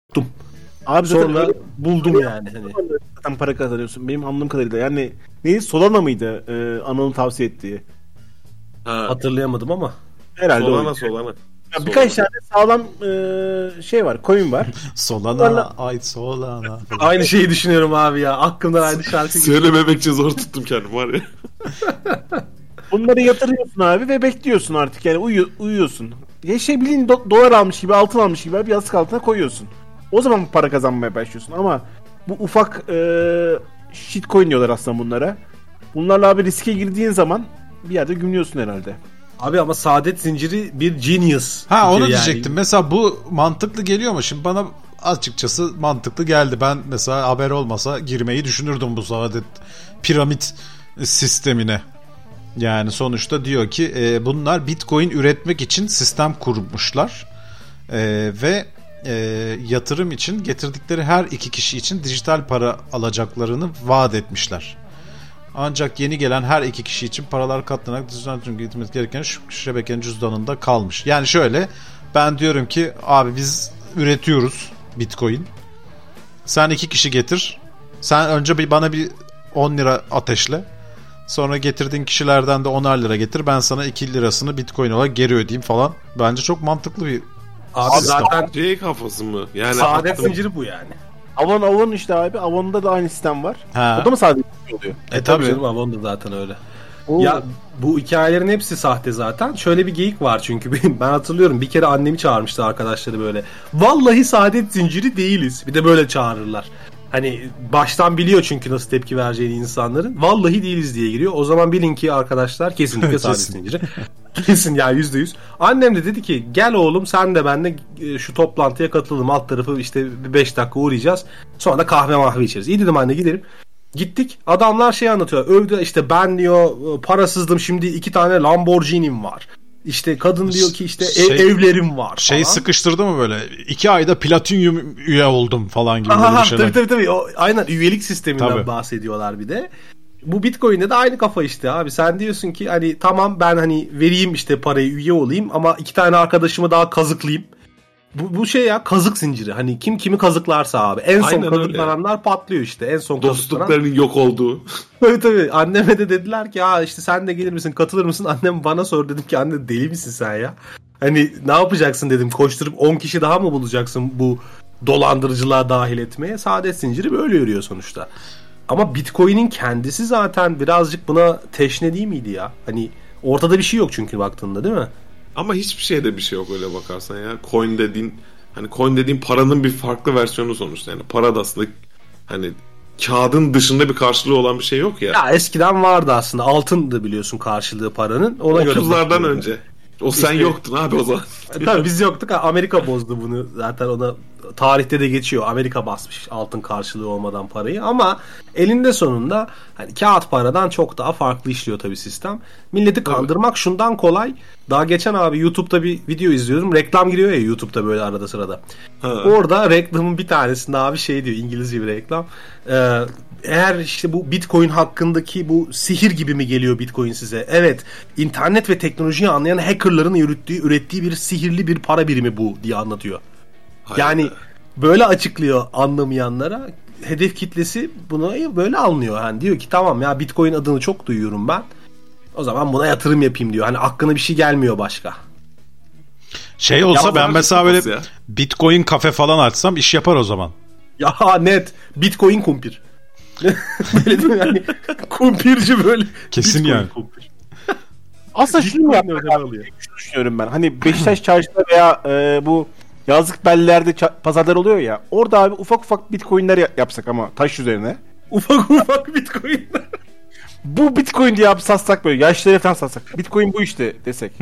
S7: Abi zaten
S3: Sonra
S7: öyle-
S3: buldum yani. Hani.
S7: Zaten para kazanıyorsun. Benim anladığım kadarıyla. Yani neydi? Solana mıydı? E, Anıl'ın tavsiye ettiği.
S6: Ha,
S3: Hatırlayamadım ama.
S7: Herhalde
S6: Solana. Solana.
S7: Ya birkaç tane sağlam e, şey var. Coin var.
S5: Solana, ay Solana.
S3: Aynı şeyi düşünüyorum abi ya. Aklımdan aynı şarkı.
S6: Söylememek için zor tuttum kendimi var ya.
S7: Bunları yatırıyorsun abi ve bekliyorsun artık yani uyu, uyuyorsun. Ya şey bildiğin do- dolar almış gibi altın almış gibi bir yastık altına koyuyorsun. O zaman para kazanmaya başlıyorsun ama bu ufak e, shitcoin diyorlar aslında bunlara. Bunlarla abi riske girdiğin zaman bir yerde gümlüyorsun herhalde.
S3: Abi ama saadet zinciri bir genius.
S5: Ha onu
S3: fikir
S5: diyecektim. Mesela bu mantıklı geliyor mu? Şimdi bana açıkçası mantıklı geldi. Ben mesela haber olmasa girmeyi düşünürdüm bu saadet piramit sistemine. Yani sonuçta diyor ki e, bunlar bitcoin üretmek için sistem kurmuşlar. E, ve e, yatırım için getirdikleri her iki kişi için dijital para alacaklarını vaat etmişler. Ancak yeni gelen her iki kişi için paralar katlanarak dijital gitmesi gereken şu şebekenin cüzdanında kalmış. Yani şöyle ben diyorum ki abi biz üretiyoruz bitcoin. Sen iki kişi getir. Sen önce bir bana bir 10 lira ateşle. Sonra getirdiğin kişilerden de 10'ar lira getir. Ben sana 2 lirasını bitcoin olarak geri ödeyeyim falan. Bence çok mantıklı bir
S3: Abi
S5: sistem.
S3: zaten
S6: Şey kafası mı? Yani
S3: saadet zinciri bu yani.
S7: Avon Avon işte abi. Avon'da da aynı sistem var.
S5: Ha.
S7: O da mı saadet zinciri oluyor?
S3: E,
S5: E,
S3: tabii
S5: tabii.
S3: canım Avon da zaten öyle.
S7: Oo.
S3: Ya bu hikayelerin hepsi sahte zaten. Şöyle bir geyik var çünkü benim- ben hatırlıyorum bir kere annemi çağırmıştı arkadaşları böyle. Vallahi saadet zinciri değiliz. Bir de böyle çağırırlar. Hani baştan biliyor çünkü nasıl tepki vereceğini insanların. Vallahi değiliz diye giriyor. O zaman bilin ki arkadaşlar kesinlikle
S5: Kesin.
S3: zinciri. Kesin ya yüzde yüz. Annem de dedi ki gel oğlum sen de benle e, şu toplantıya katılalım. Alt tarafı işte bir 5 dakika uğrayacağız. Sonra da kahve mahve içeriz. İyi dedim anne gidelim. Gittik. Adamlar şey anlatıyor. Övdü işte ben diyor parasızdım şimdi iki tane Lamborghini'm var. İşte kadın diyor ki işte ev-
S5: Şey-
S3: evlerim var.
S5: Şey
S3: falan.
S5: sıkıştırdı mı böyle? İki ayda platinyum üye oldum falan gibi
S3: Aha,
S5: bir şeyler.
S3: tabii tabii tabii. O, aynen üyelik sisteminden
S5: Tabii.
S3: bahsediyorlar bir de. Bu Bitcoin'de de aynı kafa işte abi. Sen diyorsun ki hani tamam ben hani vereyim işte parayı üye olayım ama iki tane arkadaşımı daha kazıklayayım. Bu, bu şey ya kazık zinciri. Hani kim kimi kazıklarsa abi. En son
S6: Aynen öyle.
S3: kazıklananlar patlıyor işte. En son kazıklanan.
S6: Dostluklarının yok olduğu.
S3: Tabii tabii. Anneme de dediler ki ya işte sen de gelir misin katılır mısın? Annem bana sor dedim ki anne deli misin sen ya? Hani ne yapacaksın dedim. Koşturup 10 kişi daha mı bulacaksın bu dolandırıcılığa dahil etmeye? Saadet zinciri böyle yürüyor sonuçta. Ama Bitcoin'in kendisi zaten birazcık buna teşne değil miydi ya? Hani ortada bir şey yok çünkü baktığında değil mi?
S6: Ama hiçbir şeyde bir şey yok öyle bakarsan ya. Coin dediğin hani coin dediğin paranın bir farklı versiyonu sonuçta. Yani para da aslında hani kağıdın dışında bir karşılığı olan bir şey yok ya.
S3: Ya eskiden vardı aslında. Altın da biliyorsun karşılığı paranın. Ona göre
S6: 30'lardan
S3: bakıyorduk.
S6: önce. O sen
S3: İşte-
S6: yoktun abi o zaman.
S3: Tabii biz yoktuk. Amerika bozdu bunu. Zaten ona tarihte de geçiyor. Amerika basmış altın karşılığı olmadan parayı ama elinde sonunda hani kağıt paradan çok daha farklı işliyor tabii sistem. Milleti kandırmak şundan kolay. Daha geçen abi YouTube'da bir video izliyorum. Reklam giriyor ya YouTube'da böyle arada sırada. Orada reklamın bir tanesinde abi şey diyor İngilizce bir reklam. Ee, eğer işte bu Bitcoin hakkındaki bu sihir gibi mi geliyor Bitcoin size? Evet. internet ve teknolojiyi anlayan hackerların ürettiği, ürettiği bir sihirli bir para birimi bu diye anlatıyor. Yani böyle açıklıyor anlamayanlara. Hedef kitlesi bunu böyle anlıyor. Yani diyor ki tamam ya Bitcoin adını çok duyuyorum ben. O zaman buna yatırım yapayım diyor. Hani aklına bir şey gelmiyor başka.
S5: Şey olsa
S3: Ya
S5: ben mesela böyle
S3: ya.
S5: Bitcoin kafe falan açsam iş yapar o zaman.
S3: Ya net Bitcoin kumpir. böyle değil mi? Yani kumpirci böyle.
S5: Kesin
S3: Bitcoin
S5: yani.
S3: kumpir.
S7: Aslında şunu mu yapmak? Şunu düşünüyorum ben. Hani Beşiktaş çarşıda veya e, bu yazlık bellerde pazarlar oluyor ya. Orada abi ufak ufak bitcoinler ya- yapsak ama taş üzerine.
S3: Ufak ufak bitcoinler.
S7: Bu bitcoin diye abi satsak böyle yaşlılara falan satsak. Bitcoin bu işte desek.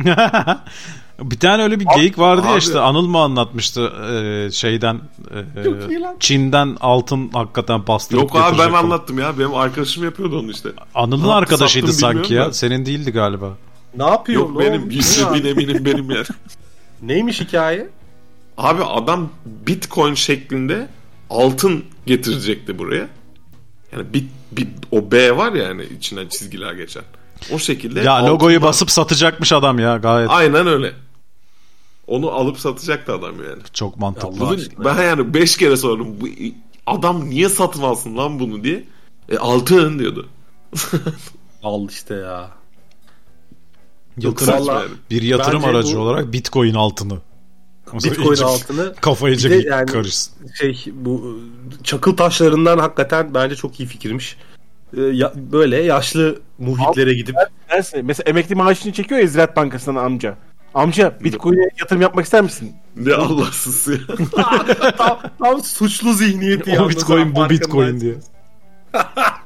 S5: Bir tane öyle bir geyik vardı ya
S7: Abi.
S5: işte Anıl mı anlatmıştı e, şeyden e. Çin'den altın hakikaten bastırıp
S6: Yok abi ben anlattım ya. Benim arkadaşım yapıyordu onu işte.
S5: Anıl'ın arkadaşıydı sanki ya.
S6: da.
S5: Senin değildi galiba.
S3: Ne yapıyor?
S6: Yok benim
S3: Ne
S6: bin
S3: abi?
S6: eminim benim yani.
S3: Neymiş hikaye?
S6: Abi adam bitcoin şeklinde altın getirecekti buraya. Yani bit, bit o B var ya yani içinden çizgiler geçen. O şekilde
S5: Ya logoyu
S6: altından-
S5: basıp satacakmış adam ya gayet.
S6: Aynen öyle. Onu alıp satacaktı adam yani.
S5: Çok mantıklı.
S6: Bunu ben yani 5 kere sordum. Bu adam niye satın alsın lan bunu diye. E, altın diyordu.
S3: Al işte ya.
S5: Yatırım, bir yatırım
S3: bence
S5: aracı
S3: bu-
S5: olarak Bitcoin altını.
S3: Bitcoin
S5: iyice
S3: altını
S5: Kafayı iyice
S3: yani
S5: karışsın.
S3: Şey bu çakıl taşlarından hakikaten bence çok iyi fikirmiş. Ee, ya- böyle yaşlı muhitlere gidip
S7: Derse, mesela emekli maaşını çekiyor ya Ziraat Bankası'ndan amca. Amca Bitcoin'e yatırım yapmak ister misin?
S6: Ne Allahsız ya.
S3: tam, tam suçlu zihniyeti
S5: O Bitcoin bu. Bitcoin diye.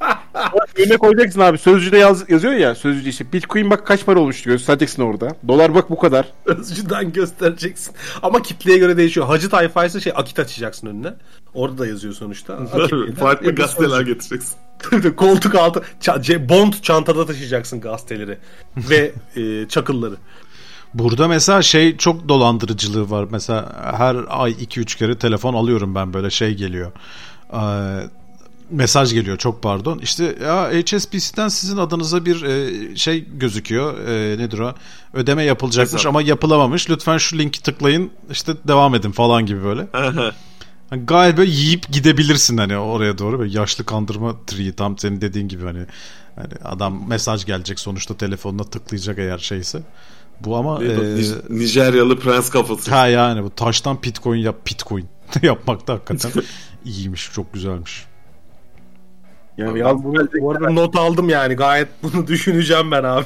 S7: Önüne koyacaksın abi. Sözcüde yaz, yazıyor ya. Sözcüde işte Bitcoin bak kaç para olmuş diyor. Göstereceksin orada. Dolar bak bu kadar.
S3: Özcüden göstereceksin. Ama kitleye göre değişiyor. Hacı tayfaysa şey akit açacaksın önüne. Orada da yazıyor sonuçta. Akit-
S6: Farklı gazeteler
S3: sözcük.
S6: getireceksin.
S3: Koltuk altı ça- ce- bond çantada taşıyacaksın gazeteleri ve e, çakılları.
S5: Burada mesela şey çok dolandırıcılığı var. Mesela her ay 2-3 kere telefon alıyorum ben böyle şey geliyor. Ee, mesaj geliyor çok pardon. İşte ya HSBC'den sizin adınıza bir e, şey gözüküyor. E, nedir o? Ödeme yapılacakmış
S6: Hesap.
S5: ama yapılamamış. Lütfen şu linki tıklayın işte devam edin falan gibi böyle. Hani gayet böyle yiyip gidebilirsin hani oraya doğru böyle yaşlı kandırma triği tam senin dediğin gibi hani, hani adam mesaj gelecek sonuçta telefonuna tıklayacak eğer şeyse. Bu ama
S6: Neydi
S5: e,
S6: Nij- Nijeryalı prens kafası.
S5: ha yani bu taştan pitcoin yap pitcoin yapmak da hakikaten iyiymiş çok güzelmiş.
S7: Yani
S3: Ya bunu, bu arada not aldım yani gayet bunu düşüneceğim ben abi.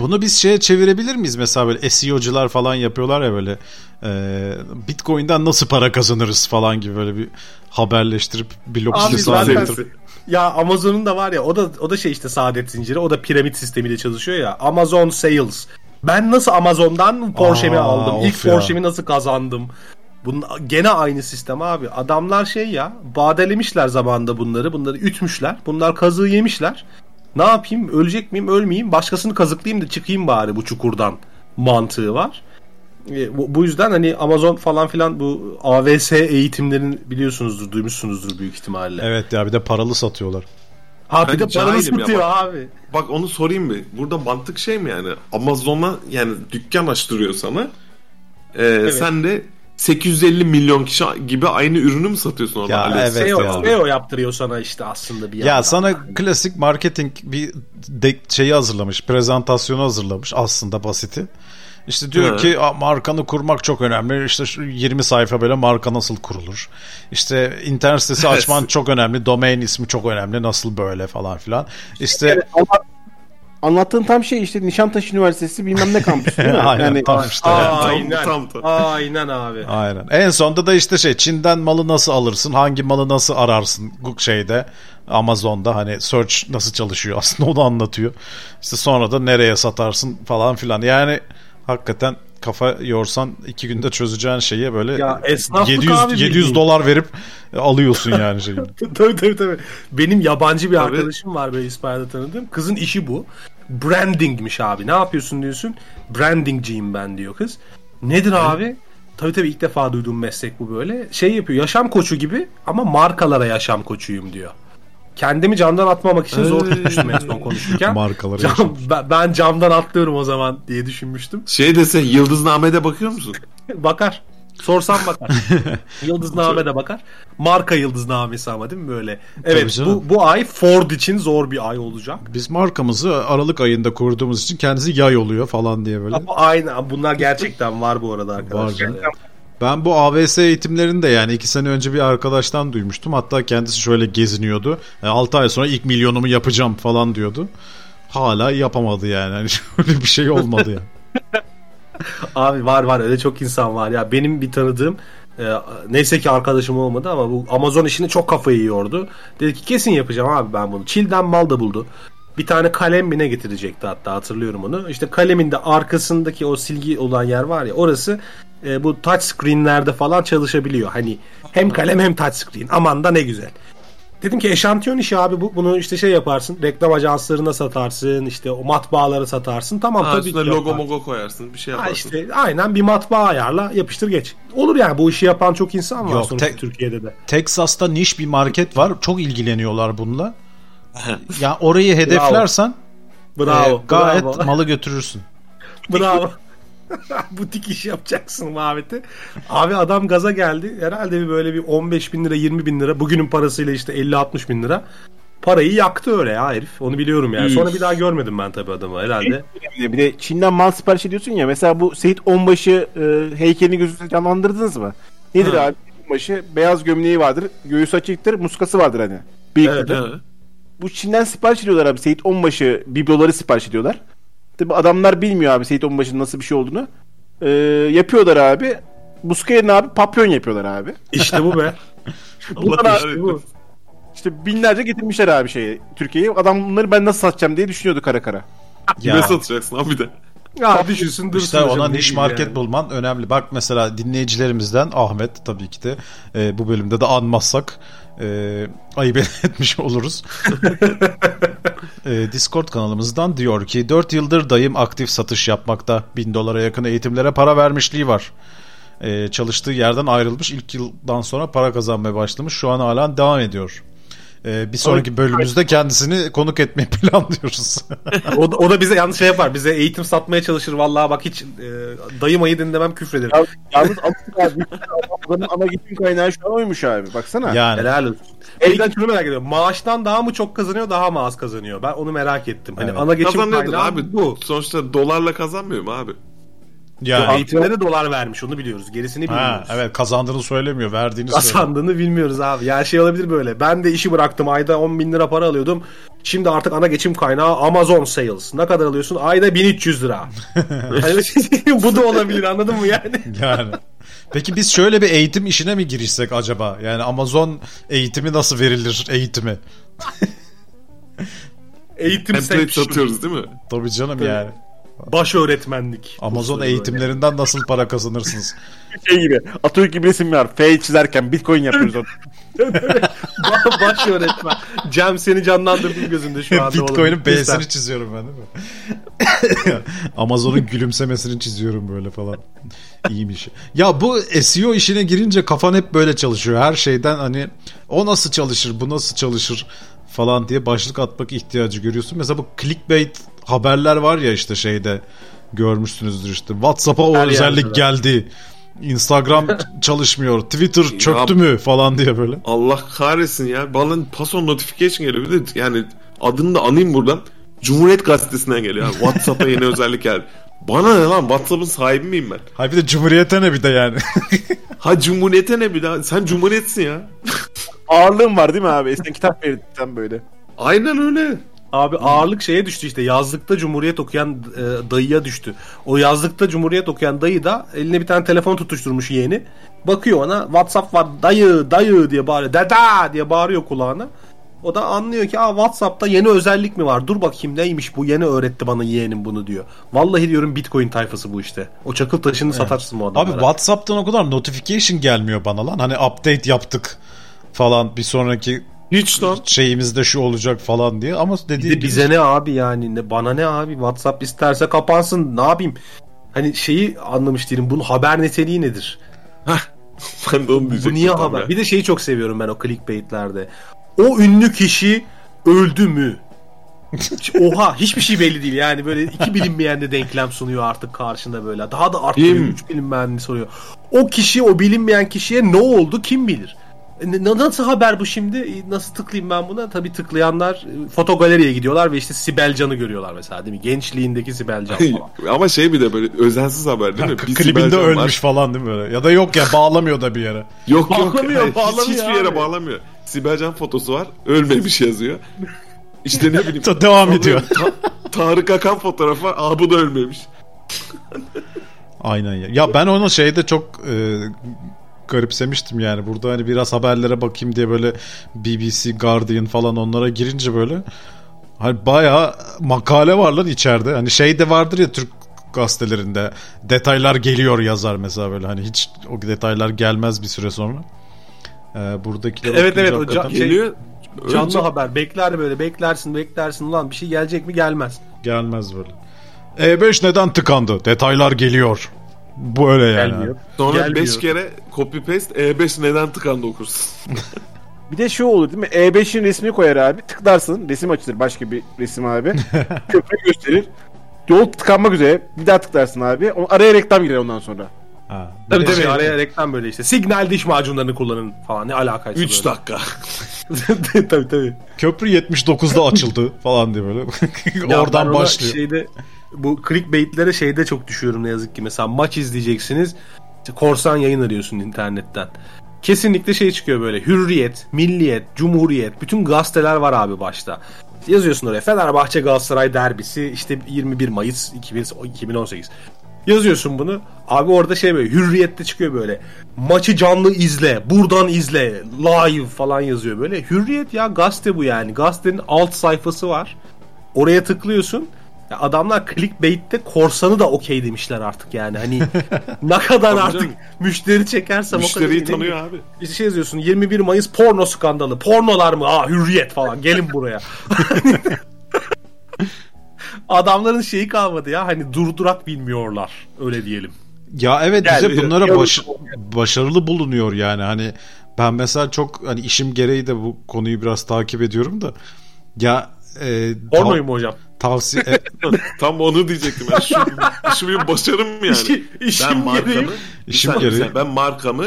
S5: Bunu biz şeye çevirebilir miyiz mesela böyle SEO'cular falan yapıyorlar ya böyle e, Bitcoin'den nasıl para kazanırız falan gibi böyle bir haberleştirip blog sitesi
S3: zaten
S5: hallettirip.
S3: ya Amazon'un da var ya o da o da şey işte saadet zinciri o da piramit sistemiyle çalışıyor ya Amazon Sales. Ben nasıl Amazon'dan Porsche'mi aldım? İlk. Porsche'mi nasıl kazandım? Bunun gene aynı sistem abi. Adamlar şey ya badelemişler zamanında bunları. Bunları ütmüşler. Bunlar kazığı yemişler. Ne yapayım? Ölecek miyim? Ölmeyeyim. Başkasını kazıklayayım da çıkayım bari bu çukurdan mantığı var. E, bu, yüzden hani Amazon falan filan bu AVS eğitimlerini biliyorsunuzdur, duymuşsunuzdur büyük ihtimalle.
S5: Evet ya bir de paralı satıyorlar.
S3: Ha bir de paranı
S6: cahilim ya
S3: satıyor
S6: bak.
S3: abi.
S6: Bak onu sorayım mı? Burada mantık şey mi yani? Amazon'a yani dükkan açtırıyor sana. Ee, Sen de 850 milyon kişi gibi aynı ürünü mü satıyorsun orada?
S5: Ya
S6: AliExpress?
S5: evet
S3: SEO,
S5: ya.
S3: SEO yaptırıyor sana işte aslında bir
S5: Ya
S3: yandan.
S5: sana klasik marketing bir de şeyi hazırlamış, prezentasyonu hazırlamış aslında basiti. İşte diyor
S6: Hı.
S5: ki "Aa, markanı kurmak çok önemli. İşte şu 20 sayfa böyle marka nasıl kurulur? İşte internet sitesi açman çok önemli. Domain ismi çok önemli. Nasıl böyle falan filan. İşte
S7: Ama anlattığın tam şey işte Nişantaşı Üniversitesi bilmem ne kampüsü değil mi?
S5: Aynen,
S7: yani,
S5: tam işte.
S3: Aynen.
S6: Tam- tam-
S3: Aynen abi.
S5: Aynen. En sonunda da işte şey Çin'den malı nasıl alırsın? Hangi malı nasıl ararsın? Şeyde Amazon'da hani search nasıl çalışıyor aslında onu anlatıyor. İşte sonra da nereye satarsın falan filan. Yani hakikaten kafa yorsan iki günde çözeceğin şeyi böyle
S3: Ya esnaflık
S5: 700,
S3: abi
S5: 700
S3: bildiğin.
S5: dolar verip alıyorsun yani şeyi.
S3: tabii tabii tabii. Benim yabancı bir arkadaşım var böyle İspanya'da tanıdığım. Kızın işi bu. Brandingmiş abi. Ne yapıyorsun diyorsun? Brandingciyim ben diyor kız. Nedir abi? Tabii tabii ilk defa duyduğum meslek bu böyle. Şey yapıyor yaşam koçu gibi ama markalara yaşam koçuyum diyor. Kendimi camdan atmamak için zor tutmuştum en son konuşurken.
S5: Markalara
S3: Cam- ben, ben camdan atlıyorum o zaman diye düşünmüştüm.
S6: Şey dese Yıldızname'de bakıyor musun?
S3: Bakar. Sorsam bakar. Yıldızname de bakar. Marka yıldıznamesi ama değil mi böyle? Evet bu, bu ay Ford için zor bir ay olacak.
S5: Biz markamızı Aralık ayında kurduğumuz için kendisi yay oluyor falan diye böyle.
S3: Ama aynı bunlar gerçekten var bu arada arkadaşlar.
S5: Var canım. Ben bu AVS eğitimlerini de yani iki sene önce bir arkadaştan duymuştum. Hatta kendisi şöyle geziniyordu. 6 ay sonra ilk milyonumu yapacağım falan diyordu. Hala yapamadı yani. Hani şöyle bir şey olmadı ya.
S3: Abi var var öyle çok insan var ya. Benim bir tanıdığım e, neyse ki arkadaşım olmadı ama bu Amazon işini çok kafayı yiyordu. Dedi ki kesin yapacağım abi ben bunu. Çil'den mal da buldu. Bir tane kalem bine getirecekti hatta hatırlıyorum onu. İşte kalemin de arkasındaki o silgi olan yer var ya orası e, bu touch screenlerde falan çalışabiliyor. Hani hem kalem hem touch screen. Aman da ne güzel. Dedim ki eşantiyon işi abi bu. Bunu işte şey yaparsın. Reklam ajanslarına satarsın. işte o matbaalara satarsın. Tamam
S6: Ha,
S3: tabii ki
S6: logo
S3: yaparsın.
S6: mogo koyarsın bir şey
S3: Ha
S6: yaparsın.
S3: işte aynen bir matbaa ayarla yapıştır geç. Olur yani bu işi yapan çok insan var
S5: Yok,
S3: sonuçta
S5: tek-
S3: Türkiye'de de.
S5: Texas'ta niş bir market var. Çok ilgileniyorlar bununla. ya orayı hedeflersen
S3: Bravo,
S5: e, gayet
S3: bravo.
S5: malı götürürsün.
S3: Bravo. Butik iş yapacaksın muhabbeti. Abi adam gaza geldi. Herhalde bir böyle bir 15 bin lira 20 bin lira. Bugünün parasıyla işte 50-60 bin lira. Parayı yaktı öyle ya herif. Onu biliyorum yani. Sonra bir daha görmedim ben tabii adamı herhalde.
S7: Bir de Çin'den mal sipariş ediyorsun ya. Mesela bu Seyit Onbaşı e, heykelini gözünüzde canlandırdınız mı? Nedir
S6: Ha.
S7: abi? Onbaşı beyaz gömleği vardır. Göğüs açıktır. Muskası vardır hani. Bıyıklıdır.
S6: Evet, evet.
S7: Bu Çin'den sipariş ediyorlar abi. Seyit Onbaşı bibloları sipariş ediyorlar. Tabi adamlar bilmiyor abi Seyit Onbaşı'nın nasıl bir şey olduğunu. Ee, yapıyorlar abi. Yerine abi papyon yapıyorlar abi.
S3: İşte bu be.
S7: Bunlar abi
S6: kahretsin.
S7: bu. İşte binlerce getirmişler abi şeyi Türkiye'ye. Adam bunları ben nasıl satacağım diye düşünüyordu kara kara.
S6: Kime satacaksın abi de?
S3: Ya düşünsün dursun.
S5: İşte ona niş market
S3: yani.
S5: bulman önemli. Bak mesela dinleyicilerimizden Ahmet tabii ki de e, bu bölümde de anmazsak e, ayıp etmiş oluruz. E, Discord kanalımızdan diyor ki 4 yıldır dayım aktif satış yapmakta. 1000 dolara yakın eğitimlere para vermişliği var. E, çalıştığı yerden ayrılmış. ilk yıldan sonra para kazanmaya başlamış. Şu an hala devam ediyor. E, bir sonraki bölümümüzde kendisini konuk etmeyi planlıyoruz.
S3: o, da, o da bize yanlış şey yapar. Bize eğitim satmaya çalışır. Vallahi bak hiç e, dayım ayı dinlemem küfrederim.
S7: Ya, yalnız abi adamın ana geçim kaynağı şu an oymuş abi. Baksana.
S5: Yani.
S3: Helal olsun. Evden şunu merak ediyorum. Maaştan daha mı çok kazanıyor daha mı az kazanıyor? Ben onu merak ettim. Hani
S5: Evet.
S3: ana geçim
S6: Kazanıyordur
S3: kaynağı
S6: abi.
S3: bu.
S6: Sonuçta dolarla kazanmıyor mu abi?
S5: Yani.
S3: Eğitimde de dolar vermiş onu biliyoruz. Gerisini
S5: Ha,
S3: bilmiyoruz.
S5: evet kazandığını söylemiyor, verdiğini söylüyor.
S3: Kazandığını bilmiyoruz abi. Yani şey olabilir böyle. Ben de işi bıraktım. Ayda 10 bin lira para alıyordum. Şimdi artık ana geçim kaynağı Amazon Sales. Ne kadar alıyorsun? Ayda 1300 lira. Yani bu da olabilir anladın mı yani?
S5: Yani. Peki biz şöyle bir eğitim işine mi girişsek acaba? Yani Amazon eğitimi nasıl verilir eğitimi?
S3: Eğitim
S6: satıyoruz değil mi?
S5: Tabii canım
S3: Tabii.
S5: yani.
S3: Baş öğretmenlik.
S5: Amazon eğitimlerinden nasıl para kazanırsınız?
S7: Şey gibi. Atatürk gibi resim var. F çizerken Bitcoin yapıyoruz
S3: böyle. Baş öğretmen. Cem seni canlandırdım gözümde şu anda. oğlum.
S5: Bitcoin'in. B'sini çiziyorum ben değil mi? Amazon'un gülümsemesini çiziyorum böyle falan. İyiymiş. Ya bu SEO işine girince kafan hep böyle çalışıyor. Her şeyden hani o nasıl çalışır, bu nasıl çalışır falan diye başlık atmak ihtiyacı görüyorsun. Mesela bu clickbait haberler var ya işte şeyde görmüşsünüzdür işte. WhatsApp'a o
S3: Her
S5: özellik geldi. Instagram çalışmıyor. Twitter çöktü
S6: Ya-
S5: mü falan diye böyle.
S6: Allah kahretsin ya. Bana pason notification geliyor. Bir de yani adını da anayım buradan. Cumhuriyet Gazetesi'nden geliyor. abi. WhatsApp'a yeni özellik geldi. Bana ne lan? WhatsApp'ın sahibi miyim ben?
S5: Hay bir de Cumhuriyet'e ne bir de yani.
S6: Ha Cumhuriyet'e ne bir daha? Sen Cumhuriyet'sin ya.
S7: Ağırlığın var değil mi abi? Eskiden kitap verirdim böyle.
S6: Aynen öyle.
S3: Abi ağırlık şeye düştü işte yazlıkta Cumhuriyet okuyan e, dayıya düştü. O yazlıkta Cumhuriyet okuyan dayı da eline bir tane telefon tutuşturmuş yeğeni. Bakıyor ona WhatsApp var dayı dayı diye bağırıyor. Deda diye bağırıyor kulağına. O da anlıyor ki Aa, WhatsApp'ta yeni özellik mi var? Dur bakayım neymiş bu yeni öğretti bana yeğenim bunu diyor. Vallahi diyorum Bitcoin tayfası bu işte. O çakıl taşını satarsın bu
S5: Abi
S3: adamlara.
S5: WhatsApp'tan o kadar notification gelmiyor bana lan. Hani update yaptık falan bir sonraki
S6: Hiç lan.
S5: şeyimizde şu olacak falan diye ama dediğim
S3: de
S5: gibi
S3: bize ne abi yani ne, bana ne abi WhatsApp isterse kapansın ne yapayım? Hani şeyi anlamış değilim bunun haber niteliği nedir?
S6: Ben de onu
S3: Bu niye haber?
S6: ya.
S3: Bir de şeyi çok seviyorum ben o clickbaitlerde. O ünlü kişi öldü mü? Oha hiçbir şey belli değil yani böyle iki bilinmeyen de denklem sunuyor artık karşında böyle. Daha da arttırıyor
S6: Kim?
S3: üç bilinmeyenini soruyor. O kişi o bilinmeyen kişiye ne oldu kim bilir? Nasıl haber bu şimdi? E, Nasıl tıklayayım ben buna? Tabii tıklayanlar e, fotogaleriye gidiyorlar ve işte Sibel Can'ı görüyorlar mesela değil mi? Gençliğindeki Sibel Can falan.
S6: Ama şey bir de böyle özensiz haber değil mi? Bir
S5: klibinde
S6: Sibel Can var.
S5: ölmüş falan değil mi böyle? Ya da yok ya bağlamıyor da bir yere.
S6: Yok yok.
S3: Bağlamıyor,
S6: hayır, hiç-
S3: bağlamıyor
S6: hiçbir yere
S3: abi.
S6: bağlamıyor. Sibel Can fotosu var. Ölmemiş yazıyor. İşte ne bileyim.
S5: Devam ediyor.
S6: Ta- Tarık Akan fotoğrafı. Aa bu da ölmemiş.
S5: Aynen ya. Ya ben onu şeyde çok e, garipsemiştim yani. Burada hani biraz haberlere bakayım diye böyle BBC, Guardian falan onlara girince böyle hani bayağı makale var lan içeride. Hani şey de vardır ya Türk gazetelerinde detaylar geliyor yazar mesela böyle hani hiç o detaylar gelmez bir süre sonra. E, buradakiler
S3: Evet evet o
S5: hakikaten
S3: ca- şey,
S6: Geliyor.
S3: canlı
S6: Önce-
S3: haber bekler böyle beklersin beklersin ulan bir şey gelecek mi gelmez.
S5: gelmez böyle. E5 neden tıkandı? Detaylar geliyor. Bu öyle yani.
S3: Gelmiyor.
S6: Sonra
S3: Gelmiyor.
S6: 5 kere copy paste E5 neden tıkandı okursun.
S7: Bir de şu olur değil mi? E5'in resmini koyar abi. Tıklarsın. Resim açılır. Başka bir resim abi. Köprü gösterir. Yol tıkanmak üzere. Bir daha tıklarsın abi. O, araya reklam girer ondan sonra.
S5: Ha.
S3: Tabii tabii
S5: şey-
S3: araya reklam böyle işte. Signal diş macunlarını kullanın falan ne alakası
S6: 3 dakika.
S3: tabii tabii.
S5: Köprü 79'da açıldı falan diye böyle. Oradan başlıyor.
S3: Şeyde, bu clickbaitlere şeyde çok düşüyorum ne yazık ki. Mesela maç izleyeceksiniz. İşte korsan yayın arıyorsun internetten. Kesinlikle şey çıkıyor böyle. Hürriyet, Milliyet, Cumhuriyet. Bütün gazeteler var abi başta. Yazıyorsun oraya. Fenerbahçe Galatasaray derbisi işte 21 Mayıs 2018. Yazıyorsun bunu. Abi orada şey böyle hürriyette çıkıyor böyle. Maçı canlı izle. Buradan izle. Live falan yazıyor böyle. Hürriyet ya gazete bu yani. Gazetenin alt sayfası var. Oraya tıklıyorsun. Ya adamlar clickbait'te korsanı da okey demişler artık yani. Hani ne kadar
S6: Tabii
S3: artık
S6: canım.
S3: müşteri çekersem o kadar.
S6: Müşteriyi tanıyor abi.
S3: Bir şey yazıyorsun 21 Mayıs porno skandalı. Pornolar mı? Aa hürriyet falan. Gelin buraya. Adamların şeyi kalmadı ya. Hani durdurak bilmiyorlar. Öyle diyelim.
S5: Ya evet
S3: Gel,
S5: bize bunlara baş- başarılı bulunuyor yani hani ben mesela çok hani işim gereği de bu konuyu biraz takip ediyorum da ya e,
S3: Pornoyu mu hocam?
S5: Tavsiye
S6: Tam onu diyecektim ben. Şu, şu bir başarım yani.
S3: İşi- işim
S6: ben markamı, Bir
S5: İşim
S6: saniye. ben markamı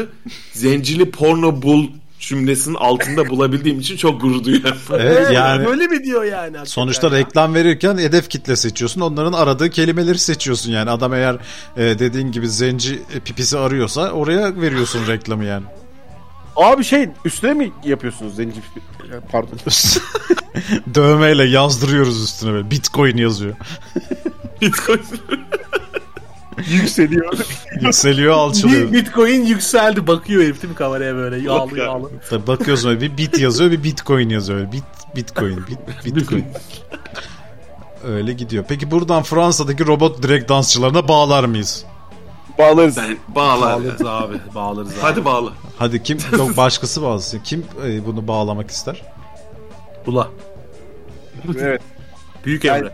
S6: zencili porno bul cümlesinin altında bulabildiğim için çok gurur duyuyorum.
S5: evet yani
S3: Böyle mi diyor yani?
S5: sonuçta
S3: ya?
S5: reklam verirken hedef kitle seçiyorsun onların aradığı kelimeleri seçiyorsun yani adam eğer e, dediğin gibi zenci e, pipisi arıyorsa oraya veriyorsun reklamı yani.
S7: Abi şey üstüne mi yapıyorsunuz zenci? Pardon.
S5: Dövmeyle yazdırıyoruz üstüne böyle bitcoin yazıyor.
S6: Bitcoin.
S7: Yükseliyor.
S5: Yükseliyor alçalıyor.
S3: Bitcoin yükseldi. Bakıyor herif değil mi kameraya böyle yağlı yağlı.
S5: Tabii bakıyorsun öyle bir bit yazıyor bir bitcoin yazıyor. Bit, bitcoin, bit, bitcoin. Öyle gidiyor. Peki buradan Fransa'daki robot direkt dansçılarına bağlar mıyız?
S7: Bağlarız.
S6: Ben bağlar.
S3: Bağlarız abi. Bağlarız abi.
S6: Hadi bağla.
S5: Hadi kim yok başkası bağlasın. Kim e, bunu bağlamak ister?
S3: Bula.
S7: evet.
S3: Büyük
S7: Yani-
S3: Emre.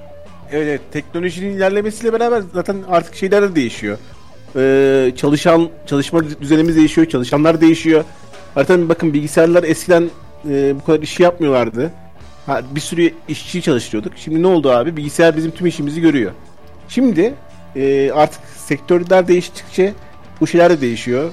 S7: Evet, teknolojinin ilerlemesiyle beraber zaten artık şeyler de değişiyor. Ee, çalışan çalışma düzenimiz değişiyor, çalışanlar değişiyor. Zaten bakın bilgisayarlar eskiden e, bu kadar işi yapmıyorlardı. Ha, bir sürü işçi çalıştırıyorduk. Şimdi ne oldu abi? Bilgisayar bizim tüm işimizi görüyor. Şimdi e, artık sektörler değiştikçe bu şeyler de değişiyor.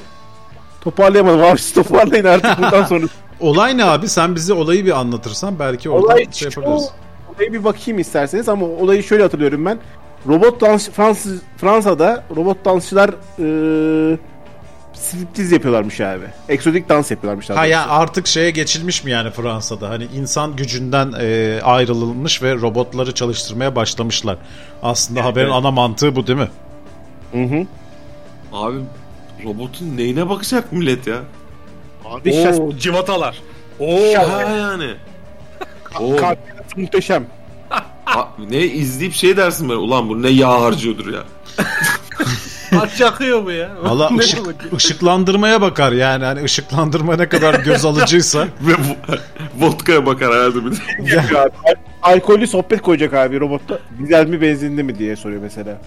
S7: Toparlayamadım abi toparlayın artık bundan sonra.
S5: Olay ne abi? Sen bize olayı bir anlatırsan belki oradan
S7: Olay
S5: şey yapabiliriz.
S7: Olaya bir bakayım isterseniz ama olayı şöyle hatırlıyorum ben. Robot dans Fransız Fransa'da robot dansçılar eee striptiz yapıyorlarmış abi. Eksotik dans yapıyorlarmış
S5: Ha ya artık şeye geçilmiş mi yani Fransa'da? Hani insan gücünden e, ayrılılmış ve robotları çalıştırmaya başlamışlar. Aslında haberin ana mantığı bu değil mi?
S7: Hı hı.
S6: Abi robotun neyine bakacak millet ya?
S7: Abi
S3: Oo,
S7: şas-
S3: civatalar. Oo.
S6: Ha yani. Oo.
S7: Muhteşem.
S6: Ne izleyip şey dersin böyle ulan bu ne yağ harcıyordur ya.
S3: Aç yakıyor bu ya.
S5: Valla ışık, ışıklandırmaya bakar yani. Hani ışıklandırma ne kadar göz alıcıysa.
S6: Ve vo- vodka'ya bakar herhalde bir de.
S7: Al- Alkollü sohbet koyacak abi robotta. Dizel mi benzinli mi diye soruyor mesela.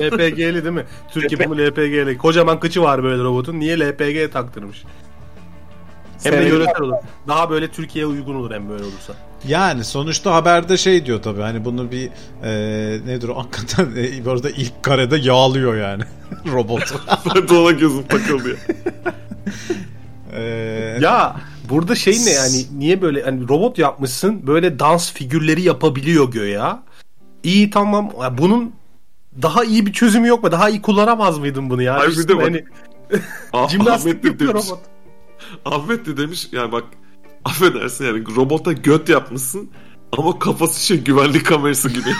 S3: LPG'li değil mi? Türk yapımı LPG'li. Kocaman kıçı var böyle robotun. Niye LPG taktırmış? Hem de yöresel olur. Daha böyle Türkiye'ye uygun olur hem böyle olursa.
S5: Yani sonuçta haberde şey diyor tabii hani bunu bir e, nedir o hakikaten e, bu arada ilk karede yağlıyor yani robot.
S6: Dola gözüm takıldı ya.
S5: E,
S3: Ya burada şey ne yani niye böyle hani robot yapmışsın böyle dans figürleri yapabiliyor göya. İyi tamam Ya bunun daha iyi bir çözümü yok mu? Daha iyi kullanamaz mıydın bunu ya?
S6: Hayır, bir de
S3: Üstüne
S6: bak-
S3: hani
S6: de
S3: yapıyor robot.
S6: Ahmet de demiş yani bak affedersin yani robota göt yapmışsın ama kafası şey güvenlik kamerası gibi.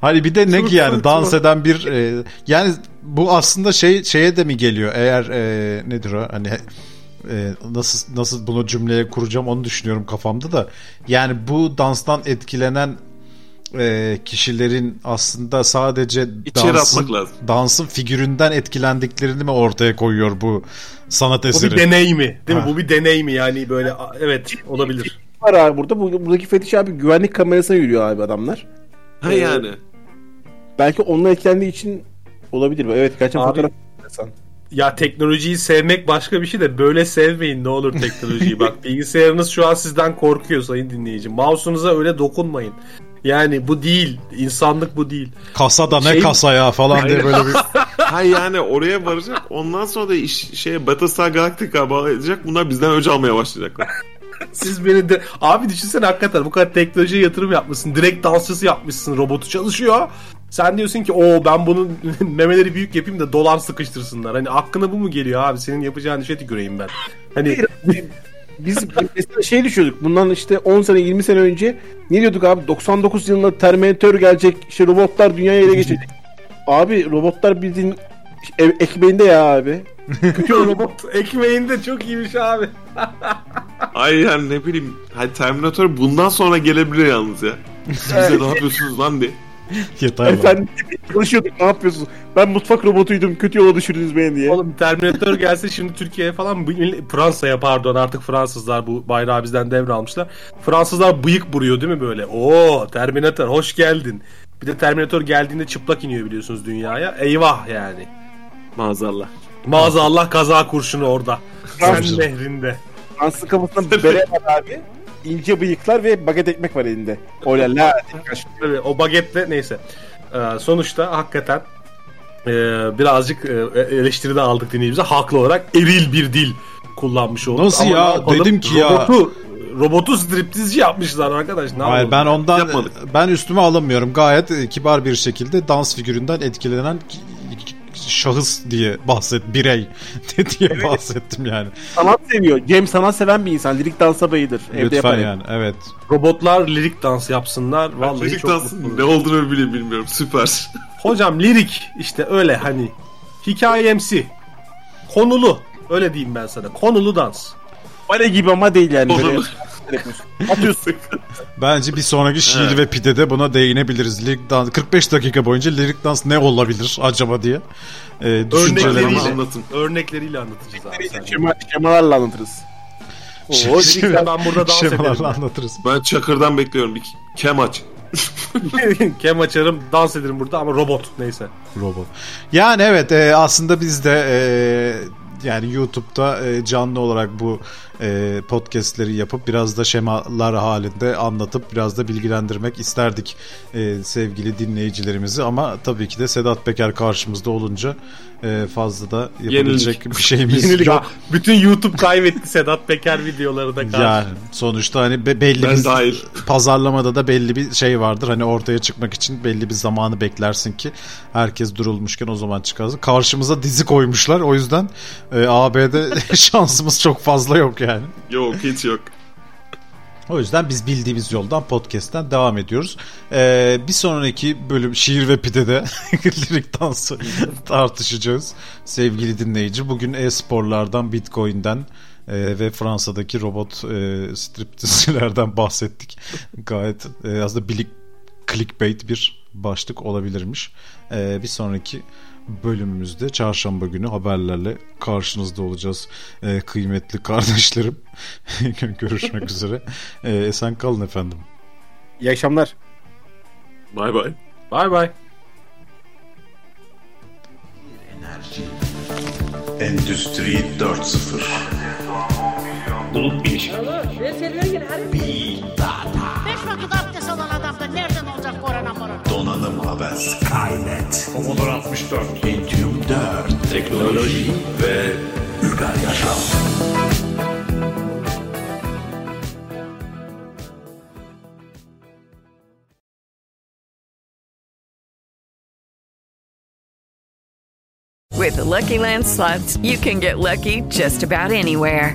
S5: Hani bir de ne ki yani dans eden bir e, yani bu aslında şey şeye de mi geliyor? Eğer e, nedir o? Hani e, nasıl nasıl bunu cümleye kuracağım onu düşünüyorum kafamda da. Yani bu danstan etkilenen e, kişilerin aslında sadece
S6: İçeri
S5: dansın, dansın figüründen etkilendiklerini mi ortaya koyuyor bu sanat
S3: Bu
S5: eseri?
S3: bir deney mi? Değil
S5: Ha.
S3: mi? Bu bir deney mi? Yani böyle evet olabilir.
S7: Var abi burada. Bu, buradaki fetiş abi güvenlik kamerasına yürüyor abi adamlar.
S6: ha
S7: Ee,
S6: yani.
S7: Belki onunla etkilendiği için olabilir. Evet gerçekten
S3: Abi-
S7: fotoğraf enteresan.
S3: Ya teknolojiyi sevmek başka bir şey de böyle sevmeyin ne olur teknolojiyi. Bak bilgisayarınız şu an sizden korkuyor sayın dinleyici. Mouse'unuza öyle dokunmayın. Yani bu değil. insanlık bu değil.
S5: Kasada ne
S3: Şey-
S5: kasa ya falan diye böyle bir
S6: Ha yani oraya varacak. Ondan sonra da iş şey Battlestar Galactica bağlayacak. Bunlar bizden öc almaya başlayacaklar.
S3: Siz beni de... Abi düşünsene hakikaten bu kadar teknolojiye yatırım yapmışsın. Direkt dansçısı yapmışsın. Robotu çalışıyor. Sen diyorsun ki o ben bunun memeleri büyük yapayım da dolar sıkıştırsınlar. Hani aklına bu mu geliyor abi? Senin yapacağın işe tüküreyim ben. Hani
S7: Biz mesela şey düşüyorduk. Bundan işte 10 sene 20 sene önce ne diyorduk abi? 99 yılında Terminator gelecek. işte robotlar dünyayı ele geçecek. abi robotlar bildiğin ev, ekmeğinde ya abi.
S3: kötü robot ekmeğinde çok iyiymiş abi.
S6: Ay yani ne bileyim. Hadi Terminator bundan sonra gelebilir yalnız ya. Siz bize ne yapıyorsunuz lan diye.
S5: yeter lan.
S7: Efendim konuşuyorduk ne yapıyorsunuz? Ben mutfak robotuydum kötü yola düşürdünüz beni diye.
S3: Oğlum Terminator gelse şimdi Türkiye'ye falan Fransa'ya pardon artık Fransızlar bu bayrağı bizden devralmışlar. Fransızlar bıyık vuruyor değil mi böyle? Oo Terminator hoş geldin. Bir de Terminator geldiğinde çıplak iniyor biliyorsunuz dünyaya. Eyvah yani.
S6: Maazallah.
S3: Maazallah kaza kurşunu orada.
S7: Fransız-
S3: Sen nehrinde.
S7: Fransız kafasında bere var abi. İnce bıyıklar ve baget ekmek var elinde. Öyle la.
S3: Tabii, o bagetle neyse. Ee, sonuçta hakikaten e, birazcık e, eleştiri de aldık dinleyicimize. Haklı olarak eril bir dil kullanmış olduk.
S5: Nasıl
S3: Ama
S5: ya?
S3: yapalım?
S5: Dedim ki ya-
S3: robotu, Robotu striptizci yapmışlar arkadaş. Ne
S5: Hayır ben ondan
S6: Yapmadık.
S5: ben üstüme alamıyorum. Gayet e, kibar bir şekilde dans figüründen etkilenen ki- şahıs diye bahset birey diye bahsettim yani.
S7: Sanat seviyor. Cem sanat seven bir insan. Lirik dansa bayılır. Evde
S5: Lütfen
S7: yapar.
S5: yani evet.
S3: Robotlar lirik dans yapsınlar. Vallahi
S6: Lirik
S3: çok mutlu
S6: ne olduğunu bile bilmiyorum. Süper.
S3: Hocam lirik işte öyle hani hikayemsi. Konulu. Öyle diyeyim ben sana. Konulu dans.
S7: Bale gibi ama değil yani. Böyle
S6: Olur.
S7: Atıyorsun.
S5: Bence bir sonraki şiir
S6: Evet.
S5: ve pidede buna değinebiliriz. Lirik dans 45 dakika boyunca lirik dans ne olabilir acaba diye. E, düşüncelerimizi
S3: Örnekleriyle,
S6: anlatın.
S3: örnekleriyle anlatacağız abi.
S7: Şema, şemalarla anlatırız. Oo,
S3: Lirikle ben burada dans ederim.
S5: anlatırız.
S6: Ben Çakır'dan bekliyorum. Bir kem aç.
S3: Kem açarım, dans ederim burada ama robot neyse.
S5: Robot. Yani evet e, aslında biz de e, yani YouTube'da e, canlı olarak bu e, podcastleri yapıp biraz da şemalar halinde anlatıp biraz da bilgilendirmek isterdik e, sevgili dinleyicilerimizi. Ama tabii ki de Sedat Peker karşımızda olunca e, fazla da yapabilecek bir şeyimiz
S3: Yenilik.
S5: yok.
S3: Bütün YouTube kaybetti Sedat Peker videoları da karşı.
S5: Yani sonuçta hani be- belli
S6: Ben
S5: bir
S6: dahil.
S5: pazarlamada da belli bir şey vardır. Hani ortaya çıkmak için belli bir zamanı beklersin ki herkes durulmuşken o zaman çıkarsın. Karşımıza dizi koymuşlar. O yüzden e, AB'de şansımız çok fazla yok yani.
S6: Yok hiç yok.
S5: O yüzden biz bildiğimiz yoldan podcast'ten devam ediyoruz. Ee, bir sonraki bölüm şiir ve pidede lirik dansı tartışacağız sevgili dinleyici. Bugün e-sporlardan, bitcoin'den, E, ve Fransa'daki robot e, striptizcilerden bahsettik. Gayet e, aslında bilik clickbait bir başlık olabilirmiş. E, bir sonraki bölümümüzde çarşamba günü haberlerle karşınızda olacağız. E, kıymetli kardeşlerim. Görüşmek üzere. E, esen kalın efendim.
S7: İyi akşamlar.
S6: Bay bay.
S3: Bay bay.
S1: Enerji. Endüstri 4.0
S9: Bulut bilişim.
S1: Big Skynet.
S9: Commodore 64.
S1: Pentium 4.
S9: Teknoloji ve
S1: Über yaşam.
S10: With the Lucky Land slots, you can get lucky just about anywhere.